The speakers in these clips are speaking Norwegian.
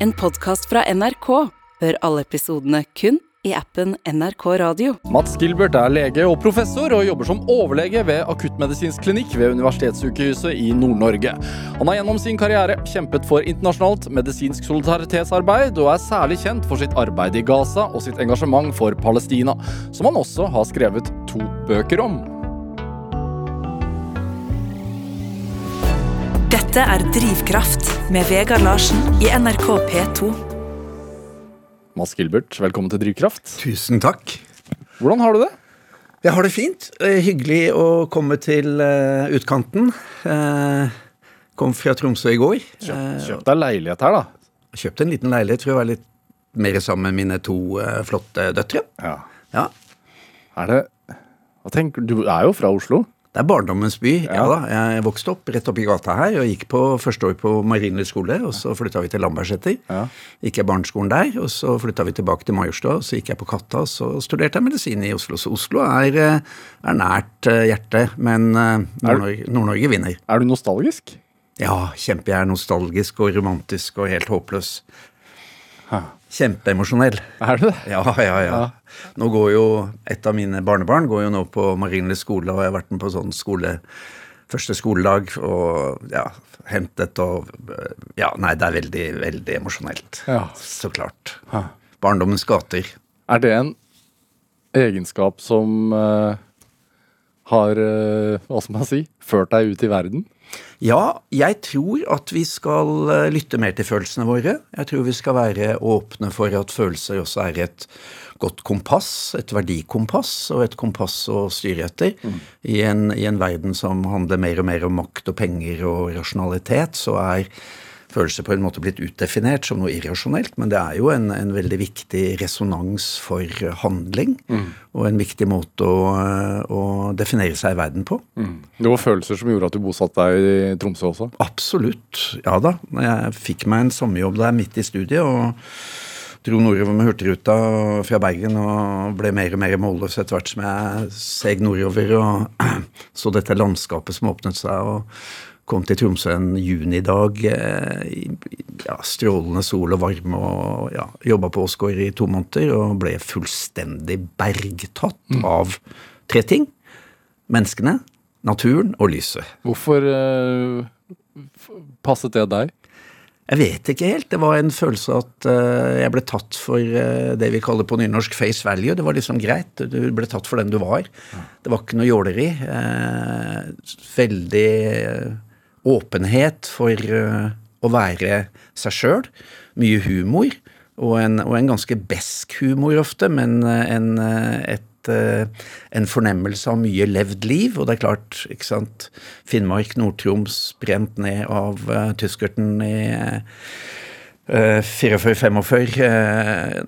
En podkast fra NRK. Hør alle episodene kun i appen NRK Radio. Mats Gilbert er lege og professor og jobber som overlege ved akuttmedisinsk klinikk ved Universitetssykehuset i Nord-Norge. Han har gjennom sin karriere kjempet for internasjonalt medisinsk solidaritetsarbeid, og er særlig kjent for sitt arbeid i Gaza og sitt engasjement for Palestina, som han også har skrevet to bøker om. Dette er Drivkraft med Vegard Larsen i NRK P2. Mads Gilbert, velkommen til Drivkraft. Tusen takk. Hvordan har du det? Jeg har det fint. Eh, Hyggelig å komme til eh, utkanten. Eh, Kom fra Tromsø i går. Kjøpt, Kjøp deg leilighet her, da. Kjøpte en liten leilighet for å være litt mer sammen med mine to flotte døtre. Ja. Ja. Er det Hva tenker du? Du er jo fra Oslo. Det er barndommens by. Ja. Ja. da. Jeg vokste opp rett oppi gata her og gikk på første år på Marienlyst skole. Og så flytta vi til Lambertseter. Ja. Gikk jeg barneskolen der. Og så flytta vi tilbake til Majorstua. Så gikk jeg på Katta, og så studerte jeg medisin i Oslo. Så Oslo er, eh, er nært eh, hjertet, men eh, Nord-Norge Nord-Norge vinner. Er du nostalgisk? Ja, kjempe. Jeg er nostalgisk og romantisk og helt håpløs. Hæ. Kjempeemosjonell. Er du det? Ja, ja, ja. Nå går jo et av mine barnebarn går jo nå på Marienlyst skole, og jeg har vært med på sånn skole første skoledag og ja, hentet og Ja, nei, det er veldig, veldig emosjonelt. Ja. Så klart. Hæ. Barndommens gater. Er det en egenskap som uh, har uh, Hva skal man si? Ført deg ut i verden? Ja, jeg tror at vi skal eh, lytte mer til følelsene våre. Jeg tror vi skal være åpne for at følelser også er et godt kompass, et verdikompass og et kompass å styre etter. I, en, I en verden som handler mer og mer om makt og penger og rasjonalitet, så er følelser på en måte blitt utdefinert som noe irrasjonelt, men det er jo en, en veldig viktig resonans for handling, og en viktig måte å, å definere seg i verden på. Det var følelser som gjorde at du bosatte deg i Tromsø også? Absolutt. Ja da. Jeg fikk meg en sommerjobb der midt i studiet og dro nordover med Hurtigruta fra Bergen og ble mer og mer målløs etter hvert som jeg seg nordover og så dette landskapet som åpnet seg. og Kom til Tromsø en junidag eh, ja, strålende sol og varme og ja, jobba på Åsgård i to måneder og ble fullstendig bergtatt av tre ting. Menneskene, naturen og lyset. Hvorfor uh, passet det deg? Jeg vet ikke helt. Det var en følelse at uh, jeg ble tatt for uh, det vi kaller på nynorsk face value. Det var liksom greit. Du ble tatt for den du var. Det var ikke noe jåleri. Veldig åpenhet for eh, å være seg sjøl. Mye humor. Og en, og en ganske besk humor ofte, men eh, en, eh, et en fornemmelse av mye levd liv. Og det er klart, ikke sant Finnmark, Nord-Troms brent ned av uh, tyskerten i uh, 44-45. Uh,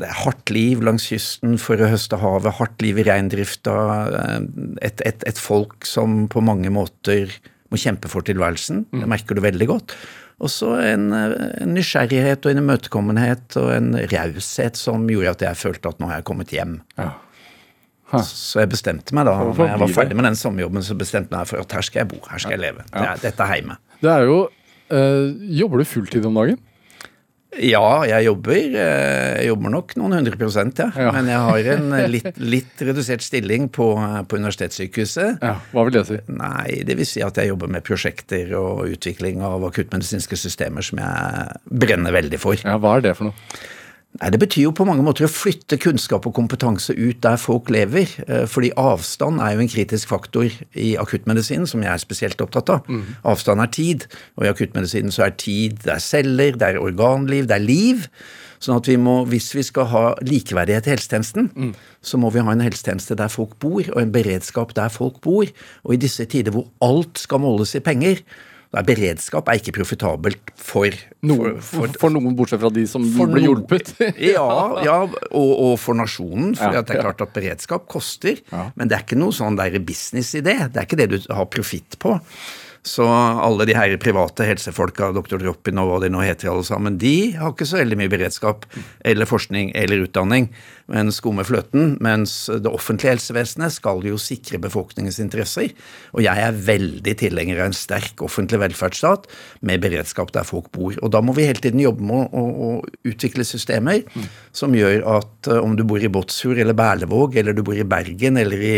det er hardt liv langs kysten for å høste havet, hardt liv i reindrifta. et, et, et folk som på mange måter må kjempe for tilværelsen. Det merker du veldig godt. Og så en, en nysgjerrighet og en imøtekommenhet og en raushet som gjorde at jeg følte at nå har jeg kommet hjem. Ja. Så jeg bestemte meg da, når jeg var ferdig med den sommerjobben, så bestemte jeg meg for at her skal jeg bo, her skal jeg leve. Det er, dette er hjemme. Det er jo øh, Jobber du fulltid om dagen? Ja, jeg jobber. eh, Jeg jobber nok noen hundre prosent, ja. Ja. Men jeg har en eh, litt, litt redusert stilling på, på universitetssykehuset. Ja, Hva vil det si? Nei, det vil si at jeg jobber med prosjekter og utvikling av akuttmedisinske systemer som jeg brenner veldig for. Ja, Hva er det for noe? Nei, Det betyr jo på mange måter å flytte kunnskap og kompetanse ut der folk lever. eh, Fordi avstand er jo en kritisk faktor i akuttmedisinen, som jeg er spesielt opptatt av. Avstand er tid, og i akuttmedisinen så er tid det er celler, det er organliv, det er liv. Sånn at vi må, hvis vi skal ha likeverdighet i helsetjenesten, så må vi ha en helsetjeneste der folk bor, og en beredskap der folk bor. Og i disse tider hvor alt skal måles i penger, er beredskap er ikke profitabelt for, Noen, for, for noen, bortsett fra de som ble hjulpet? ja, ja og, og for nasjonen. For Ja, det er klart at beredskap koster. Ja. Men det er ikke noe sånn der business i det. Det er ikke det du har profitt på. Så alle de her private helsefolka, Dr. Droppin og hva de nå heter alle sammen, de har ikke så veldig mye beredskap eller forskning eller utdanning men skumme fløten. Mens det offentlige helsevesenet skal jo sikre befolkningens interesser. Og jeg er veldig tilhenger av en sterk offentlig velferdsstat med beredskap der folk bor. Og da må vi hele tiden jobbe med å, å utvikle systemer mm. som gjør at uh, om du bor i Båtsfjord eller Berlevåg, eller du bor i Bergen eller i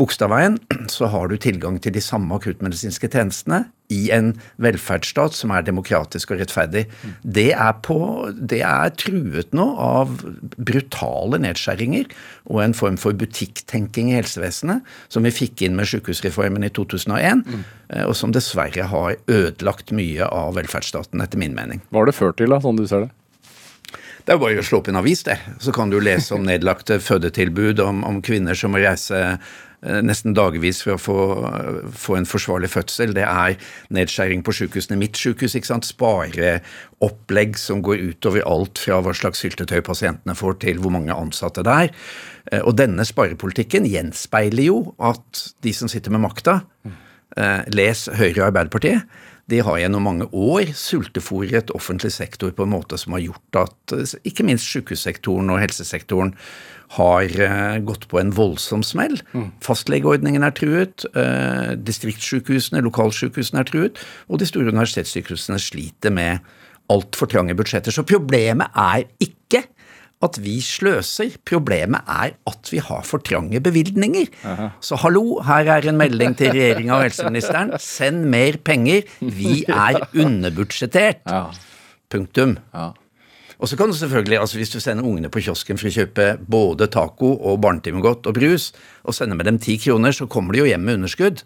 Bogstadveien, så har du tilgang til de samme akuttmedisinske tjenestene i en velferdsstat som er demokratisk og rettferdig. Det er, på, det er truet nå av brutale nedskjæringer og en form for butikktenking i helsevesenet som vi fikk inn med sykehusreformen i 2001, mm. og som dessverre har ødelagt mye av velferdsstaten, etter min mening. Hva har det ført til, da, sånn du ser det? Det er bare å slå opp en avis, det. Så kan du lese om nedlagte fødetilbud, om, om kvinner som må reise Eh, nesten dagvis for å få, få, en forsvarlig fødsel. Det er nedskjæring på sykehusene. Mitt sykehus, ikke sant. Spareopplegg som går utover alt fra hva slags syltetøy pasientene får, til hvor mange ansatte det er. Eh, og denne sparepolitikken gjenspeiler jo at de som sitter med makta, eh, les Høyre og Arbeiderpartiet, de har gjennom mange år sultefòret offentlig sektor på en måte som har gjort at ikke minst sykehussektoren og helsesektoren har uh, gått på en voldsom smell. Mm. Fastlegeordningen er truet, uh, distriktssykehusene, lokalsykehusene er truet, og de store universitetssykehusene sliter med altfor trange budsjetter. Så problemet er ikke at vi sløser. Problemet er at vi har for trange bevilgninger. Aha. Så hallo, her er en melding til regjeringa og helseministeren. Send mer penger. Vi er underbudsjettert. Ja. Punktum. Ja. Og så kan du selvfølgelig, altså Hvis du sender ungene på kiosken for å kjøpe både taco og barnetimegodt og brus, og sender med dem ti kroner, så kommer de jo hjem med underskudd.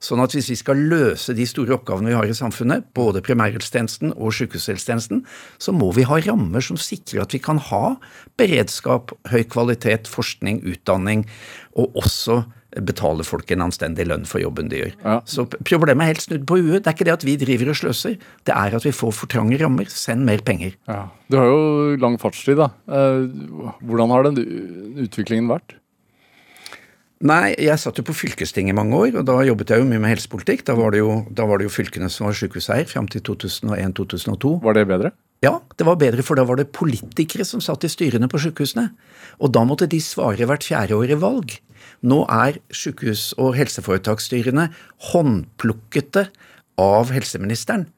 Sånn at hvis vi skal løse de store oppgavene vi har i samfunnet, både primærhelsetjenesten og sykehushelsetjenesten, så må vi ha rammer som sikrer at vi kan ha beredskap, høy kvalitet, forskning, utdanning, og også betale folk en anstendig lønn for jobben de gjør. Ja. Så problemet er helt snudd på huet. Det er ikke det at vi driver og sløser, det er at vi får for trange rammer. Send mer penger. Ja. Du har jo lang fartstid, da. Eh, hvordan har den utviklingen vært? Nei, jeg satt jo på fylkestinget i mange år, og da jobbet jeg jo mye med helsepolitikk. Da var det jo, var det jo fylkene som var sykehuseier fram til 2001-2002. Var det bedre? Ja, det var bedre, for da var det politikere som satt i styrene på sykehusene. Og da måtte de svare hvert fjerde år i valg. Nå er sykehus- og helseforetaksstyrene håndplukkete av helseministeren.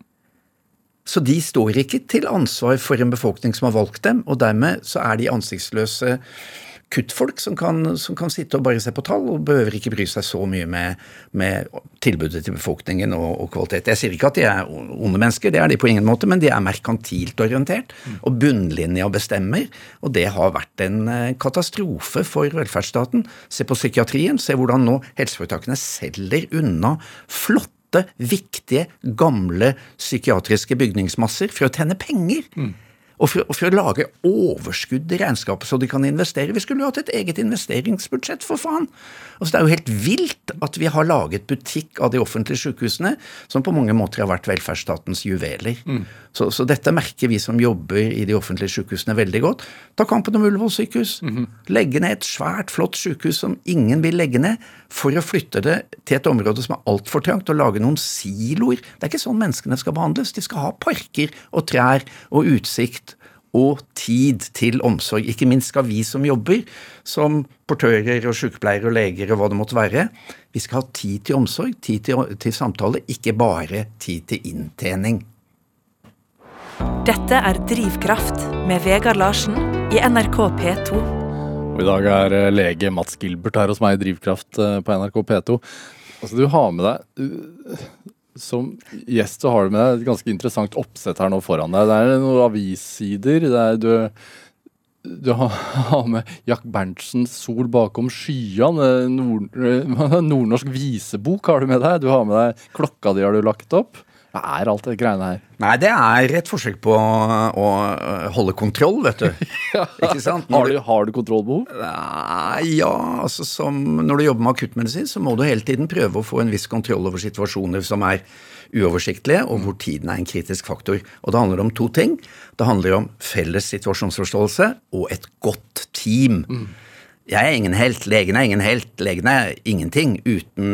Så de står ikke til ansvar for en befolkning som har valgt dem, og dermed så er de ansiktsløse kuttfolk som kan, som kan, sitte og bare se på tall, og behøver ikke bry seg så mye med, med tilbudet til befolkningen og, og, kvalitet. Jeg sier ikke at de er onde mennesker, det er de på ingen måte, men de er merkantilt orientert, og bunnlinja bestemmer. Og det har vært en eh, katastrofe for velferdsstaten. Se på psykiatrien, se hvordan nå helseforetakene selger unna flotte viktige, gamle psykiatriske bygningsmasser for å tjene penger. Mm og for, og for, å lage overskudd i regnskapet så de kan investere. Vi skulle jo hatt et eget investeringsbudsjett, for faen! Altså, det er jo helt vilt at vi har laget butikk av de offentlige sykehusene, som på mange måter har vært velferdsstatens juveler. Mm. Så, så, dette merker vi som jobber i de offentlige sykehusene veldig godt. Ta kampen om Ullevål sykehus. Mm -hmm. Legge ned et svært, flott sykehus som ingen vil legge ned, for å flytte det til et område som er altfor trangt, og lage noen siloer. Det er ikke sånn menneskene skal behandles. De skal ha parker og trær og utsikt og tid til omsorg. Ikke minst skal vi som jobber, som portører og sykepleiere og leger og hva det måtte være, vi skal ha tid til omsorg, tid til, til samtale, ikke bare tid til inntjening. Dette er Drivkraft med Vegard Larsen i NRK P2. Og I dag er eh, lege Mats Gilbert her hos meg i Drivkraft eh, på NRK P2. Altså, du har med deg som gjest så har du med deg et ganske interessant oppsett her nå foran deg. Det er noen avissider. Det er, du, du har med Jack Berntsens 'Sol bakom skyene'. Nord, nordnorsk visebok har du med deg. Du har med deg klokka di har du lagt opp. Hva er alt det greiene her? Nei, det er et forsøk på å holde kontroll, vet du. ja. Ikke sant? Har du, har du kontrollbehov? Ja, altså som når du jobber med akuttmedisin, så må du hele tiden prøve å få en viss kontroll over situasjoner som er uoversiktlige, og hvor tiden er en kritisk faktor. Og det handler om to ting. Det handler om felles situasjonsforståelse og et godt team. Mm. Jeg er ingen helt, legen er ingen helt, legen er ingenting uten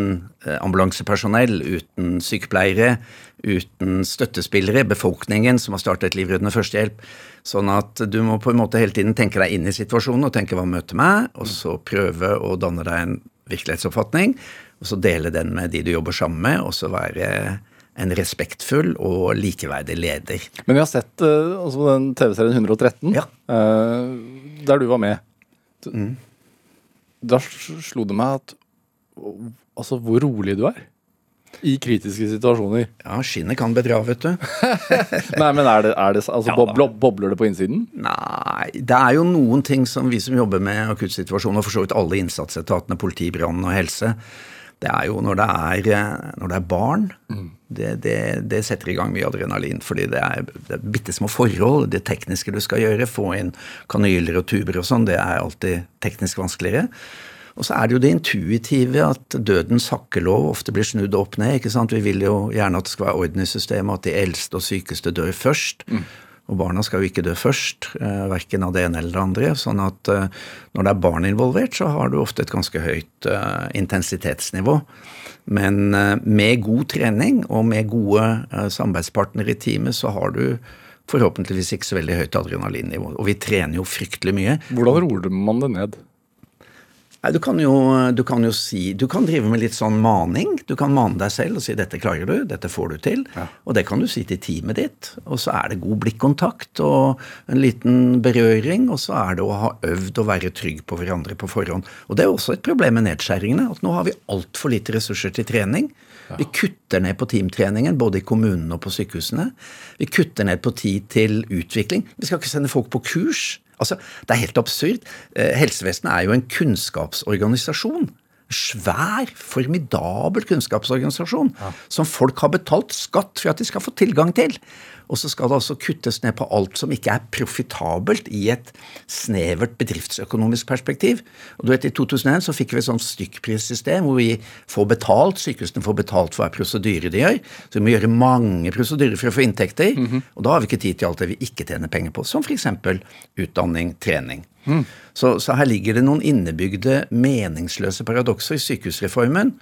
eh, ambulansepersonell, uten sykepleiere, uten støttespillere, befolkningen som har startet livreddende førstehjelp. Sånn at du må på en måte hele tiden tenke deg inn i situasjonen og tenke hva møter meg, og så prøve å danne deg en virkelighetsoppfatning, og så dele den med de du jobber sammen med, og så være en respektfull og likeverdig leder. Men vi har sett uh, altså den TV-serien 113, Ja. uh, der du var med. Da slo det meg at Altså, hvor rolig du er. I kritiske situasjoner. Ja, skinnet kan bedra, vet du. Nei, men er det, er det altså, Ja da. bobler, det på innsiden? Nei, det er jo noen ting som vi som jobber med akuttsituasjoner, og for så vidt alle innsatsetatene, politi, brann og helse, det er jo når det er, eh, når det er barn, det, det, det setter i gang mye adrenalin. Fordi det er, det er bitte små forhold. Det tekniske du skal gjøre, få inn kanyler og tuber og sånn, det er alltid teknisk vanskeligere. Og så er det jo det intuitive at dødens hakkelov ofte blir snudd opp ned. ikke sant? Vi vil jo gjerne at det skal være orden i systemet, at de eldste og sykeste dør først. Og barna skal jo ikke dø først, eh, verken av det ene eller det andre. Sånn at eh, når det er barn involvert, så har du ofte et ganske høyt eh, intensitetsnivå. Men med god trening og med gode samarbeidspartnere i teamet, så har du forhåpentligvis ikke så veldig høyt adrenalinnivå. Og vi trener jo fryktelig mye. Hvordan roer man det ned? Nei, du kan, jo, du kan jo si Du kan drive med litt sånn maning. Du kan mane deg selv og si 'dette klarer du', 'dette får du til'. Og det kan du si til teamet ditt. Og så er det god blikkontakt og en liten berøring, og så er det å ha øvd og være trygg på hverandre på forhånd. Og det er også et problem med nedskjæringene, at nå har vi altfor lite ressurser til trening. Vi kutter ned på teamtreningen, både i kommunene og på sykehusene. Vi kutter ned på tid til utvikling. Vi skal ikke sende folk på kurs. Altså, Det er helt absurd. Eh, Helsevesenet er jo en kunnskapsorganisasjon. Svær, formidabel kunnskapsorganisasjon som folk har betalt skatt for at de skal få tilgang til. Og så skal det altså kuttes ned på alt som ikke er profitabelt i et snevert bedriftsøkonomisk perspektiv. Og du vet, I 2001 så fikk vi et sånt stykkprissystem hvor vi får betalt, sykehusene får betalt for hver prosedyre de gjør. Så vi må gjøre mange prosedyrer for å få inntekter. Og da har vi ikke tid til alt det vi ikke tjener penger på, som f.eks. utdanning, trening. Så, så her ligger det noen innebygde meningsløse paradokser i sykehusreformen,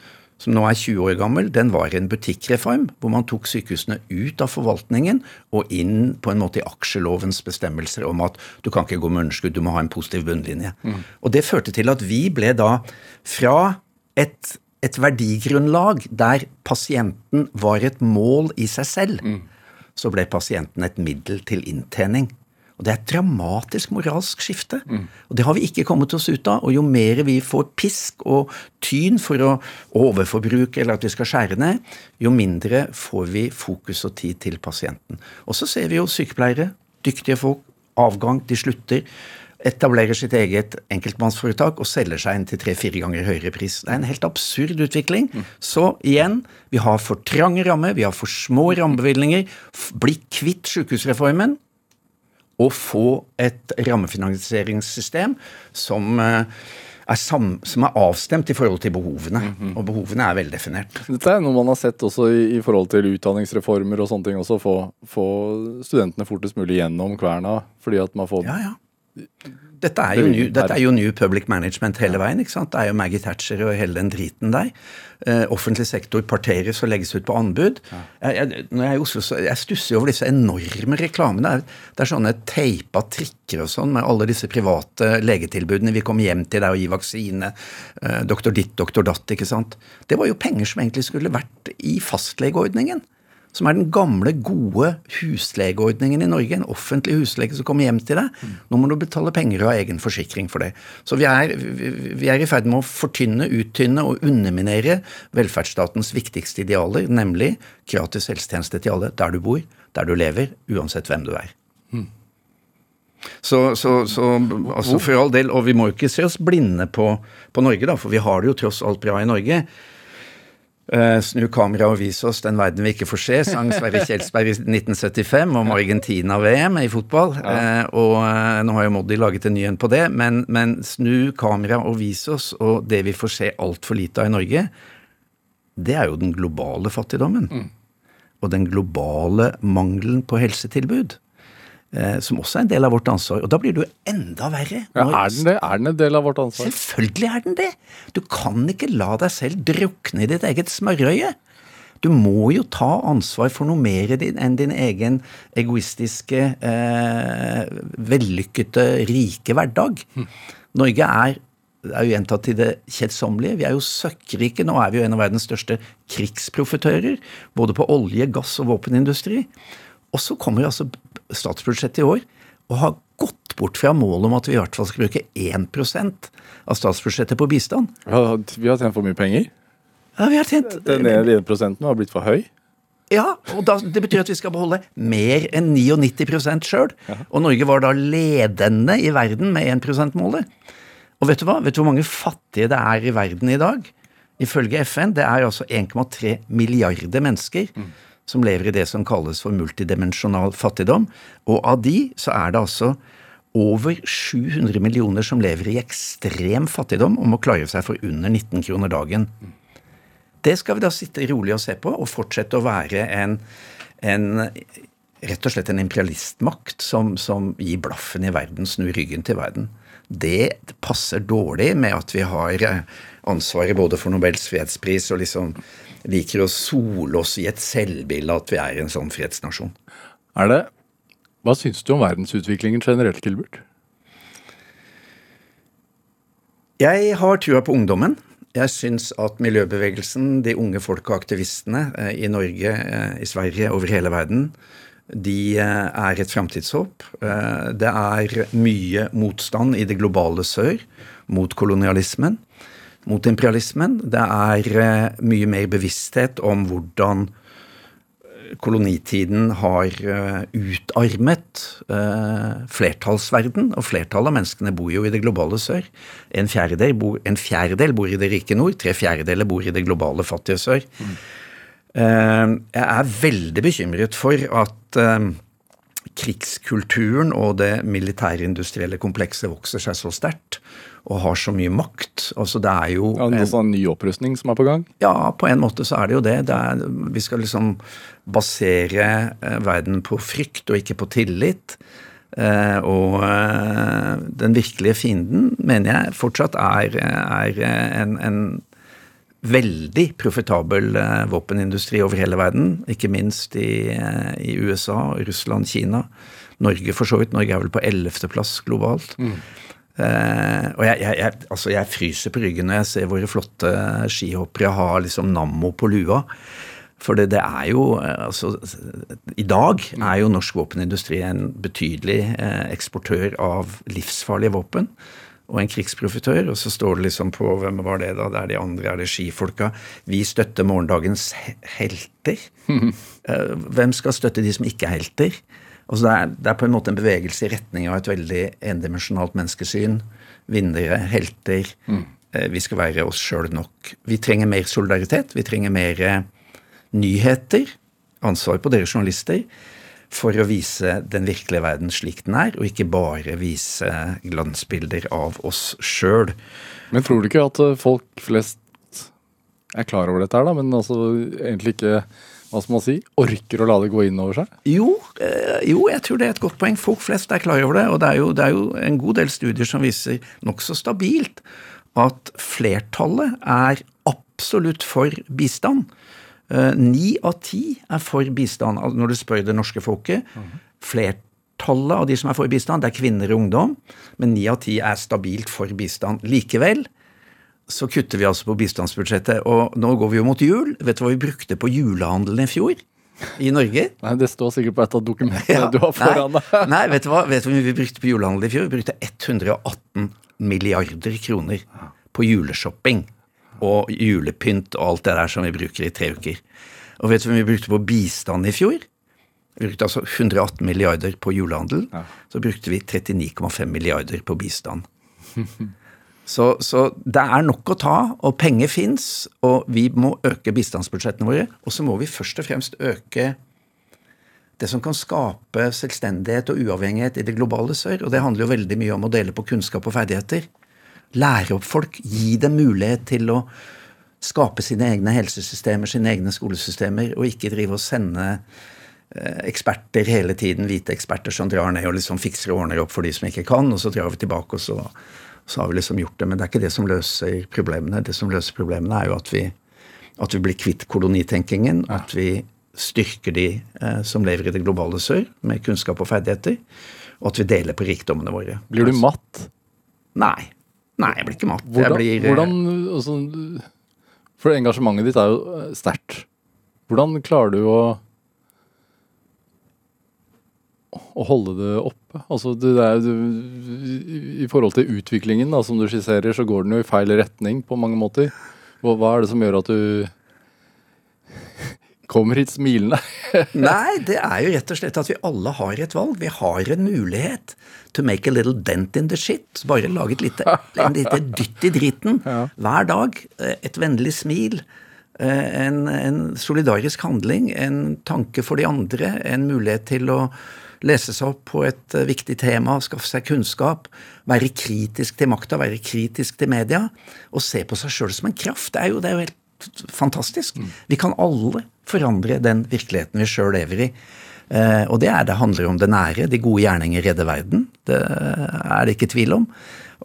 som nå er 20 år gammel. Den var en butikkreform hvor man tok sykehusene ut av forvaltningen og inn på en måte i aksjelovens bestemmelser om at du kan ikke gå med underskudd, du må ha en positiv bunnlinje. Og det førte til at vi ble da fra et, et verdigrunnlag der pasienten var et mål i seg selv, så ble pasienten et middel til inntjening. Og Det er et dramatisk moralsk skifte. Og Det har vi ikke kommet oss ut av. Og jo mer vi får pisk og tyn for å overforbruke eller at vi skal skjære ned, jo mindre får vi fokus og tid til pasienten. Og så ser vi jo sykepleiere, dyktige folk, avgang, de slutter. Etablerer sitt eget enkeltmannsforetak og selger seg inn til tre-fire ganger høyere pris. Det er en helt absurd utvikling. Så igjen, vi har for trange rammer, vi har for små rammebevilgninger. Bli kvitt sykehusreformen og få et rammefinansieringssystem som eh, er, sam, som er avstemt i forhold til behovene. Og behovene er veldefinert. Dette er noe man har sett også i, i forhold til utdanningsreformer og sånne ting også. Få, få studentene fortest mulig gjennom kverna, fordi at man får Ja, ja. Dette er, jo new, dette er jo new public management hele veien. ikke sant? Det er jo Maggie Thatcher og hele den driten der. Eh, offentlig sektor parteres og legges ut på anbud. Jeg, jeg, når jeg, er i Oslo, så, jeg stusser over disse enorme reklamene. Det er, det er sånne teipa trikker og sånn med alle disse private legetilbudene. Vi kom hjem til deg og gi vaksine. Eh, doktor ditt, doktor datt. ikke sant? Det var jo penger som egentlig skulle vært i fastlegeordningen som er den gamle, gode huslegeordningen i Norge. En offentlig huslege som kommer hjem til deg. Nå må du betale penger og ha egen forsikring for det. Så vi er, vi er i ferd med å fortynne, uttynne og underminere velferdsstatens viktigste idealer, nemlig gratis helsetjeneste til alle der du bor, der du lever, uansett hvem du er. Så, så, så altså for all del, og vi må jo ikke se oss blinde på, på Norge, da, for vi har det jo tross alt bra i Norge. Eh, snu kamera og vis oss den verden vi ikke får se, sang Sverre Kjelsberg i 1975 om Argentina-VM i fotball. Eh, og eh, nå har jo Moddi laget en ny en på det, men, men snu kamera og vis oss, og det vi får se altfor lite av i Norge, det er jo den globale fattigdommen. Og den globale mangelen på helsetilbud. Eh, som også er en del av vårt ansvar. Og da blir det jo enda verre. Ja, er den det? Er den en del av vårt ansvar? Selvfølgelig er den det! Du kan ikke la deg selv drukne i ditt eget smørøye. Du må jo ta ansvar for noe mer enn din egen egoistiske, eh, vellykkede, rike hverdag. Norge er er jo gjentatt til det kjedsommelige. Vi er jo søkkrike. Nå er vi jo en av verdens største krigsprofitører. Både på olje, gass og våpenindustri. Og så kommer altså statsbudsjettet i år og har gått bort fra målet om at vi i hvert fall skal bruke 1 av statsbudsjettet på bistand. Ja, Vi har tjent for mye penger. Ja, vi har tjent Den ene prosenten har blitt for høy. Ja, og da, det betyr at vi skal beholde mer enn 99% sjøl. Og Norge var da ledende i verden med 1 %-målet. Og vet du hva? Vet du hvor mange fattige det er i verden i dag? Ifølge FN, det er altså 1,3 milliarder mennesker som lever i det som kalles for multidimensjonal fattigdom. Og av de så er det altså over 700 millioner som lever i ekstrem fattigdom og må klare seg for under 19 kroner dagen. Det skal vi da sitte rolig og se på, og fortsette å være en, en rett og slett en imperialistmakt som, som gir blaffen i verden, snur ryggen til verden. Det passer dårlig med at vi har eh, ansvaret både for Nobels fredspris og liksom liker å sole oss i et selvbilde at vi er en sånn fredsnasjon. Er det Hva syns du om verdensutviklingen generelt, Gilbert? Jeg har trua på ungdommen. Jeg syns at miljøbevegelsen, de unge folk og aktivistene eh, i Norge, eh, i Sverige, over hele verden, de eh, er et framtidshåp. Det er mye motstand i det globale sør mot kolonialismen, mot imperialismen. Det er eh, mye mer bevissthet om hvordan kolonitiden har eh, utarmet eh, flertallsverden, og flertallet av menneskene bor jo i det globale sør. En fjerdedel bor, en fjerdedel bor i det rike nord, tre fjerdedeler bor i det globale fattige sør. Mm. jeg er veldig bekymret for at eh, krigskulturen og det militærindustrielle komplekset vokser seg så sterkt og har så mye makt. Altså det er jo Ja, en- sånn ny opprustning som er på gang? ja, på en måte så er det jo det. det er, vi skal liksom basere eh, verden på frykt og ikke på tillit. Eh, og eh, den virkelige fienden mener jeg fortsatt er, er en, en veldig profitabel våpenindustri over hele verden. Ikke minst i, i USA, Russland, Kina. Norge for så vidt. Norge er vel på ellevteplass globalt. Eh, og jeg, jeg, jeg, altså jeg fryser på ryggen når jeg ser våre flotte skihoppere ha liksom Nammo på lua. For det, det er jo eh, altså, I dag er jo norsk våpenindustri en betydelig eh, eksportør av livsfarlige våpen. Og en krigsprofitør. Og så står det liksom på Hvem var det, da? Det er de andre, er det skifolka? Vi støtter morgendagens helter. Hvem skal støtte de som ikke er helter? Altså det, er, det er på en måte en bevegelse i retning av et veldig endimensjonalt menneskesyn. Vinnere, helter. Eh, Vi skal være oss sjøl nok. Vi trenger mer solidaritet. Vi trenger mer eh, nyheter. Ansvar på dere journalister. For å vise den virkelige verden slik den er, og ikke bare vise glansbilder av oss sjøl. Men tror du ikke at eh, folk flest er klar over dette her, da, men altså egentlig ikke hva skal man si, orker å la det gå inn over seg? Jo, eh, jo, jeg tror det er et godt poeng. Folk flest er klar over det. Og det er jo, det er jo en god del studier som viser nokså stabilt at flertallet er absolutt for bistand. Eh, Ni av ti er for bistand, når du spør det norske folket. Flertallet av de som er for bistand, det er kvinner og ungdom, men ni av ti er stabilt for bistand. Likevel så kutter vi altså på bistandsbudsjettet, og nå går vi jo mot jul. Vet du hva vi brukte på julehandelen i fjor i Norge? Nei, Det står sikkert på et av dokumentene du har foran deg. nei, vet du hva vet du hvor mye vi brukte på julehandel i fjor? Vi brukte 118 milliarder kroner på juleshopping og julepynt og alt det der som vi bruker i tre uker. Og vet du hvor mye vi brukte på bistand i fjor? Vi brukte altså 118 milliarder på julehandel. Så brukte vi 39,5 milliarder på bistand. Så, så det er nok å ta, og penger fins, og vi må øke bistandsbudsjettene våre. Og så må vi først og fremst øke det som kan skape selvstendighet og uavhengighet i det globale sør. Og det handler jo veldig mye om å dele på kunnskap og ferdigheter. Lære opp folk, gi dem mulighet til å skape sine egne helsesystemer, sine egne skolesystemer, og ikke drive og sende eh, eksperter hele tiden, hvite eksperter som drar ned og liksom fikser og ordner opp for de som ikke kan, og så drar vi tilbake, og så, så har vi liksom gjort det. Men det er ikke det som løser problemene. Det som løser problemene, er jo at vi, at vi blir kvitt kolonitenkingen, at vi styrker de eh, som lever i det globale sør, med kunnskap og ferdigheter, og at vi deler på rikdommene våre. Blir du matt? Nei. Nei, jeg blir ikke matt. Hvordan, blir, eh, hvordan altså, For engasjementet ditt er jo eh, sterkt. Hvordan klarer du å å holde det oppe? Altså, det er, du, I forhold til utviklingen da, som du skisserer, så går den jo i feil retning på mange måter. Hva, hva er det som gjør at du kommer hit smilende? Nei, det er jo rett og slett at vi alle har et valg. Vi har en mulighet to make a little dent in the shit. Bare lage et lite, en lite dytt i dritten hver dag. Et vennlig smil. eh, En, en solidarisk handling, en tanke for de andre, en mulighet til å lese seg opp på et eh, viktig tema, skaffe seg kunnskap, være kritisk til makta, være kritisk til media, og se på seg sjøl som en kraft. Det er jo, det er jo helt fantastisk. Vi kan alle forandre den virkeligheten vi sjøl lever i. Eh, og det er det handler om det nære. De gode gjerninger redder verden. Det er det ikke tvil om.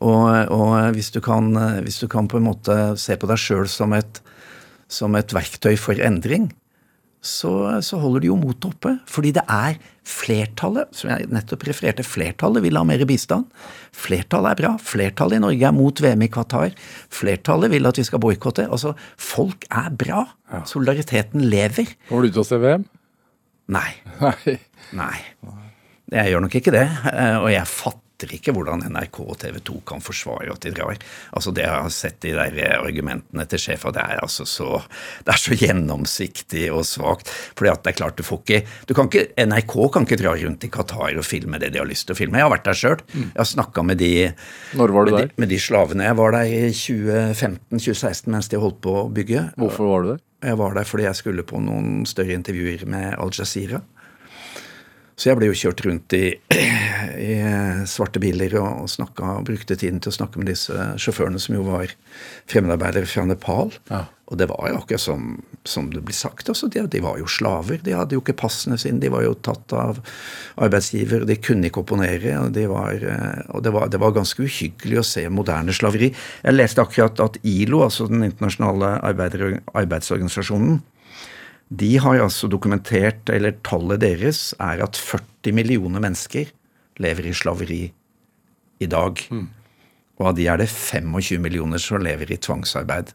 Og, og hvis, du kan, hvis du kan på en måte se på deg sjøl som, som et verktøy for endring, så, så holder de jo motet oppe. Fordi det er flertallet, som jeg nettopp refererte, flertallet vil ha mer bistand. Flertallet er bra. Flertallet i Norge er mot VM i Qatar. Flertallet vil at vi skal boikotte. Altså, folk er bra. Solidariteten lever. Kommer du til å se VM? Nei. Nei. Nei. Jeg gjør nok ikke det. eh, Og jeg fatter ikke hvordan NRK og TV 2 kan forsvare at de drar. Altså Det jeg har sett i de argumentene til sjefa, det er altså så det er så gjennomsiktig og svakt. Fordi at det er klart du får ikke, du kan ikke NRK kan ikke dra rundt i Qatar og filme det de har lyst til å filme. Jeg har vært der sjøl. Jeg har snakka med de med de, med de slavene. Jeg var der i 2015-2016 mens de holdt på å bygge. Hvorfor var du der? Jeg var der fordi jeg skulle på noen større intervjuer med Al Jazeera. Så jeg ble jo kjørt rundt i, i svarte biler og snakka, brukte tiden til å snakke med disse sjåførene, som jo var fremmedarbeidere fra Nepal. Ja. Og det var jo akkurat som, som det blir sagt. Altså, de, de var jo slaver. De hadde jo ikke passene sine. De var jo tatt av arbeidsgiver. De kunne ikke opponere. Og, de var, eh, og det, var, det var ganske uhyggelig å se moderne slaveri. Jeg leste akkurat at ILO, altså den internasjonale arbeidsorganisasjonen, de har altså dokumentert, eller tallet deres er at 40 millioner mennesker lever i slaveri i dag. Og av de er det 25 millioner som lever i tvangsarbeid.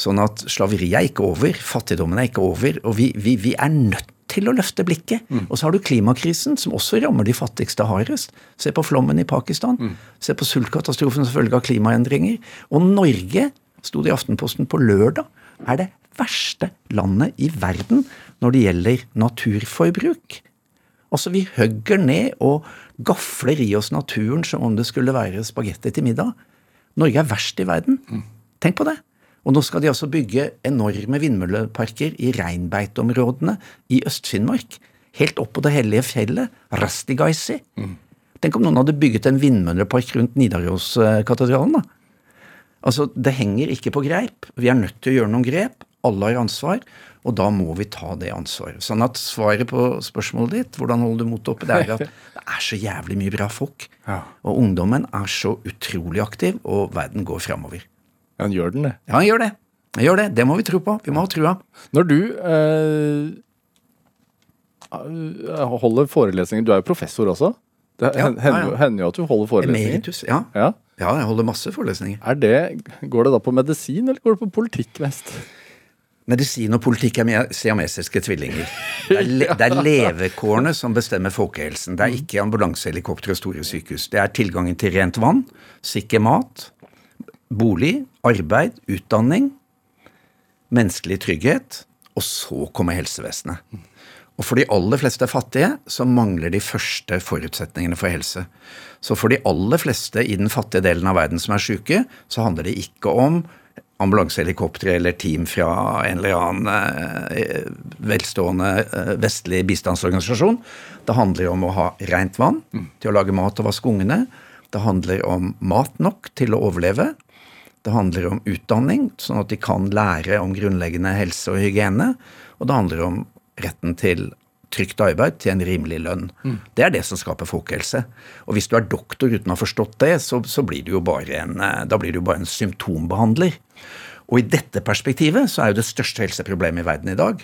Sånn at slaveriet er ikke over, fattigdommen er ikke over, og vi, vi, vi er nødt til å løfte blikket. Og så har du klimakrisen, som også rammer de fattigste hardest. Se på flommen i Pakistan. Se på sultkatastrofen som følge av klimaendringer. Og Norge, sto det i Aftenposten på lørdag, er det verste landet i verden når det gjelder naturforbruk. Altså, vi hogger ned og gafler i oss naturen som om det skulle være spagetti til middag. Norge er verst i verden. Tenk på det. Og nå skal de altså bygge enorme vindmølleparker i reinbeiteområdene i Øst-Finnmark. Helt opp på det hellige fjellet, Rastigaisi. Tenk om noen hadde bygget en vindmøllepark rundt Nidaroskatedralen, da. Altså, det henger ikke på greip. Vi er nødt til å gjøre noen grep. Alle har ansvar, og da må vi ta det ansvaret. Sånn at svaret på spørsmålet ditt, hvordan holder du motet oppe, det er at det er så jævlig mye bra folk. Ja. Og ungdommen er så utrolig aktiv, og verden går framover. Ja, han gjør den det. Ja, han gjør det. Han gjør det. Det må vi tro på. Vi må ha trua. Når du eh, holder forelesninger Du er jo professor også. Det Ja, hender, ja, jo at du holder forelesninger. Emeritus. Ja. Ja. ja, jeg holder masse forelesninger. Er det, går det da på medisin, eller går det på politikk mest? Medisin og politikk er siamesiske tvillinger. Det er, le, det er levekårene som bestemmer folkehelsen. Det er ikke ambulansehelikopter og store sykehus. Det er tilgangen til rent vann, sikker mat, bolig, arbeid, utdanning, menneskelig trygghet, og så kommer helsevesenet. Og for de aller fleste fattige så mangler de første forutsetningene for helse. Så for de aller fleste i den fattige delen av verden som er syke, så handler det ikke om ambulansehelikoptre eller team fra en eller annen eh, velstående eh, vestlig bistandsorganisasjon. Det handler om å ha rent vann til å lage mat og vaske ungene. Det handler om mat nok til å overleve. Det handler om utdanning, sånn at de kan lære om grunnleggende helse og hygiene. Og det handler om retten til trygt arbeid til en rimelig lønn. Det er det som skaper folkehelse. Og hvis du er doktor uten å ha forstått det, så, så blir du jo bare en, eh, da blir du jo bare en symptombehandler. Og i dette perspektivet så er jo det største helseproblemet i verden i dag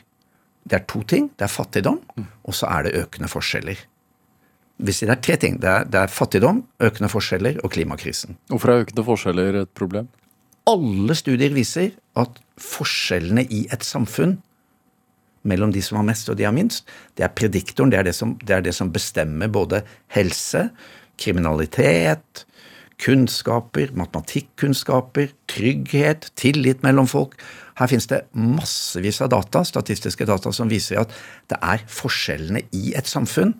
det er to ting. Det er fattigdom, og så er det økende forskjeller. Hvis det er tre ting. Det er, det er fattigdom, økende forskjeller og klimakrisen. Hvorfor er økende forskjeller et problem? Alle studier viser at forskjellene i et samfunn mellom de som har mest og de har minst, det er prediktoren. Det er det som, det er det som bestemmer både helse, kriminalitet, kunnskaper, matematikkunnskaper, trygghet, tillit mellom folk. Her finnes det massevis av data, statistiske data som viser at det er forskjellene i et samfunn.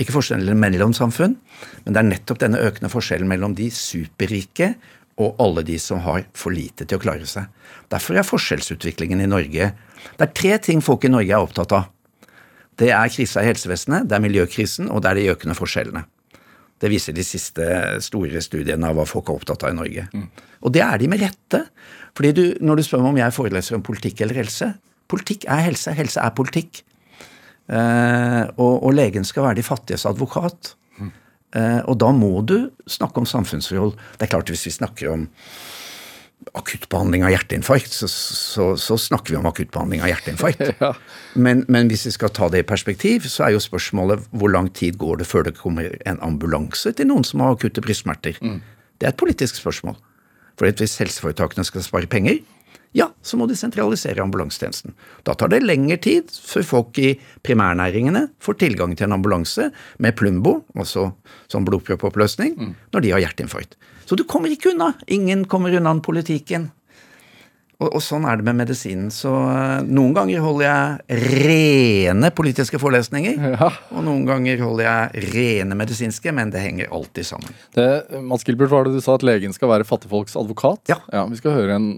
Ikke forskjellene mellom samfunn, men det er nettopp denne økende forskjellen mellom de superrike og alle de som har for lite til å klare seg. Derfor er forskjellsutviklingen i Norge Det er tre ting folk i Norge er opptatt av. Det er krisa i helsevesenet, det er miljøkrisen, og det er de økende forskjellene. Det viser de siste store studiene av hva folk er opptatt av i Norge. Mm. Og det er de med rette. Fordi du, Når du spør meg om jeg foreleser om politikk eller helse Politikk er helse, helse er politikk. Eh, og, og, legen skal være de fattiges advokat. Mm. Eh, og da må du snakke om samfunnsforhold. Det er klart Hvis vi snakker om akuttbehandling av hjerteinfarkt, så, så, så, snakker vi om akuttbehandling av hjerteinfarkt. ja. men, men, hvis vi skal ta det i perspektiv, så er jo spørsmålet hvor lang tid går det før det kommer en ambulanse til noen som har akutte brystsmerter? Mm. Det er et politisk spørsmål. For hvis helseforetakene skal spare penger, ja, så må de sentralisere ambulansetjenesten. Da tar det lengre tid før folk i primærnæringene får tilgang til en ambulanse med Plumbo, altså sånn blodproppoppløsning, mm. når de har hjerteinfarkt. Så du kommer ikke unna. Ingen kommer unna politikken. Og, og, sånn er det med medisinen. Så uh, noen ganger holder jeg rene politiske forelesninger, ja. og noen ganger holder jeg rene medisinske, men det henger alltid sammen. Det, Mats Gilbert, var det du sa at legen skal være fattigfolks advokat? Ja. ja vi skal høre en,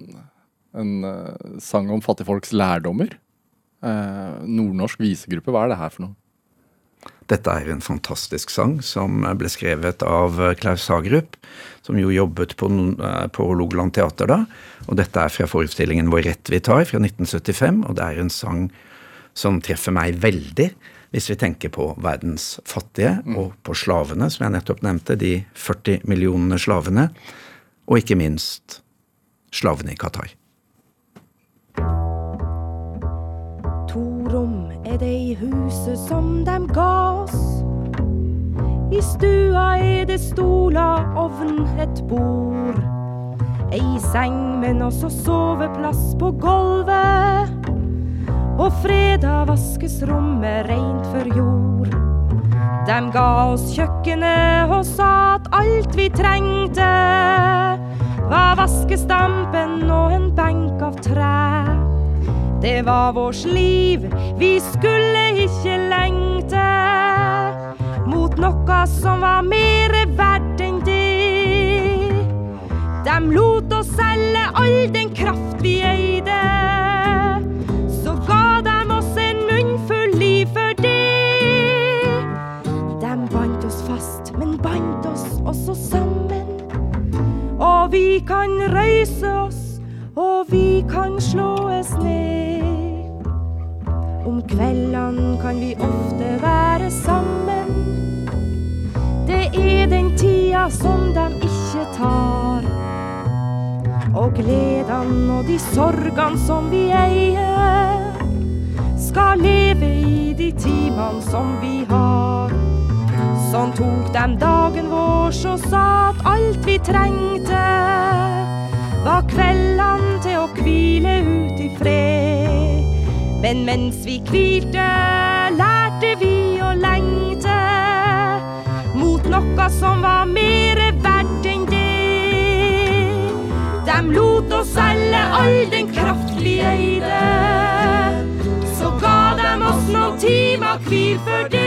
en uh, sang om fattigfolks lærdommer. Uh, nordnorsk visegruppe, hva er det her for noe? Dette er en fantastisk sang som ble skrevet av Klaus Hagerup, som jo jobbet på, eh, på Hålogaland teater da. Og dette er fra forestillingen Vår rett vi tar, fra 1975, og det er en sang som treffer meg veldig. Hvis vi tenker på verdens fattige mm. og på slavene, som jeg nettopp nevnte, de 40 millionene slavene, og ikke minst slavene i Qatar. Er det i huset som dem ga oss. I stua er det stoler, ovn, et bord. Ei seng, men også soveplass på gulvet. Og fredag vaskes rommet reint for jord. Dem ga oss kjøkkenet og sa at alt vi trengte, var vaskestampen og en benk av tre. Det var vårs liv, vi skulle ikke lengte mot noe som var mere verdt enn det. Dem lot oss selge all den kraft vi eide. Så ga dem oss en munnfull liv for det. Dem bandt oss fast, men bandt oss også sammen. Og vi kan røyse oss, og vi kan slåes ned. Om kveldene kan vi ofte være sammen. Det er den tida som dem ikke tar. Og gledene og de sorgene som vi eier, skal leve i de timene som vi har. Sånn tok dem dagen vår og sa at alt vi trengte, var kveldene til å hvile ut i fred. Men mens vi hvilte, lærte vi å lengte mot noe som var mere verdt enn det. Dem lot oss selge all den kraft vi eide. Så ga dem oss noen timer hvil for det.